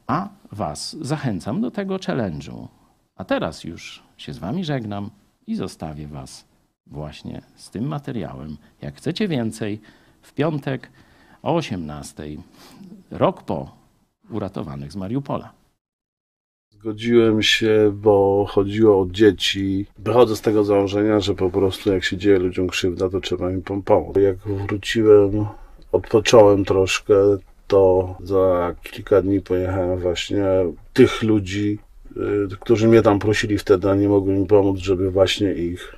a Was zachęcam do tego challenge'u. A teraz już się z Wami żegnam i zostawię Was właśnie z tym materiałem. Jak chcecie więcej, w piątek o 18, rok po uratowanych z Mariupola. Zgodziłem się, bo chodziło o dzieci. Wychodzę z tego założenia, że po prostu jak się dzieje ludziom krzywda, to trzeba im pom- pomóc. Jak wróciłem, odpocząłem troszkę, to za kilka dni pojechałem właśnie tych ludzi, którzy mnie tam prosili wtedy, a nie mogli mi pomóc, żeby właśnie ich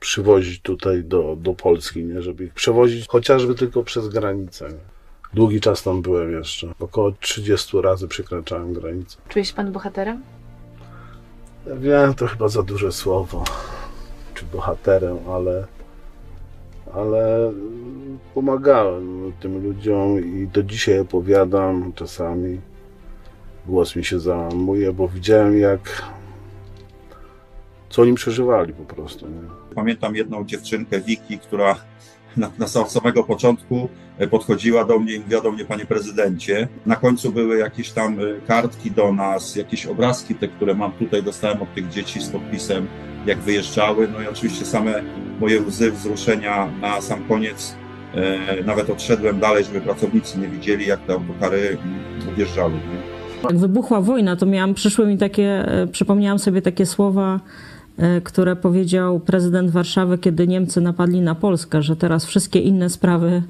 przywozić tutaj do, do Polski, nie? Żeby ich przewozić chociażby tylko przez granicę. Długi czas tam byłem jeszcze. Około 30 razy przekraczałem granicę. Czuje się pan bohaterem? Ja wiem, to chyba za duże słowo, czy bohaterem, ale, ale pomagałem tym ludziom i do dzisiaj opowiadam czasami. Głos mi się załamuje, bo widziałem jak, co oni przeżywali po prostu. Nie? Pamiętam jedną dziewczynkę, Wiki, która na, na sam- samego początku e, podchodziła do mnie i mówiła do mnie, panie prezydencie. Na końcu były jakieś tam e, kartki do nas, jakieś obrazki, te, które mam tutaj, dostałem od tych dzieci z podpisem, jak wyjeżdżały. No i oczywiście same moje łzy wzruszenia na sam koniec. E, nawet odszedłem dalej, żeby pracownicy nie widzieli, jak te autokary mm, odjeżdżały. Nie? Jak wybuchła wojna, to miałam, przyszły mi takie, e, przypomniałam sobie takie słowa, e, które powiedział prezydent Warszawy, kiedy Niemcy napadli na Polskę, że teraz wszystkie inne sprawy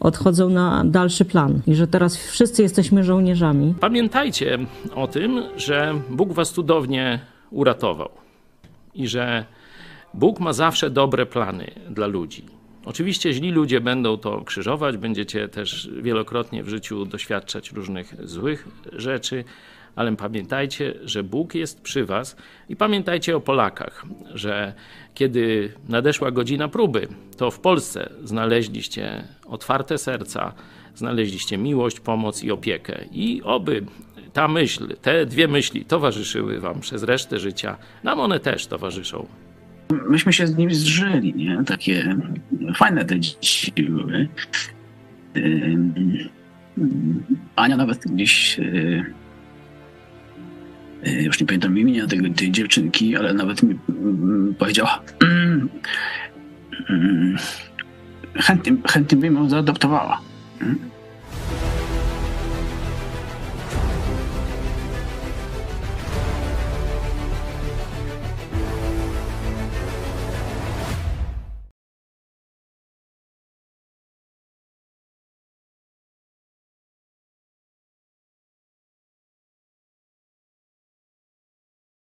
odchodzą na dalszy plan i że teraz wszyscy jesteśmy żołnierzami. Pamiętajcie o tym, że Bóg was cudownie uratował i że Bóg ma zawsze dobre plany dla ludzi. Oczywiście źli ludzie będą to krzyżować, będziecie też wielokrotnie w życiu doświadczać różnych złych rzeczy, ale pamiętajcie, że Bóg jest przy was i pamiętajcie o Polakach, że kiedy nadeszła godzina próby, to w Polsce znaleźliście otwarte serca, znaleźliście miłość, pomoc i opiekę. I oby ta myśl, te dwie myśli towarzyszyły wam przez resztę życia, nam one też towarzyszą. Myśmy się z nim zżyli, nie? Takie fajne te dzieci były. Ania nawet gdzieś, y, y, już nie pamiętam imienia tej, tej dziewczynki, ale nawet mi mm, powiedziała, mm, mm, chętnie, chętnie bym ją zaadoptowała.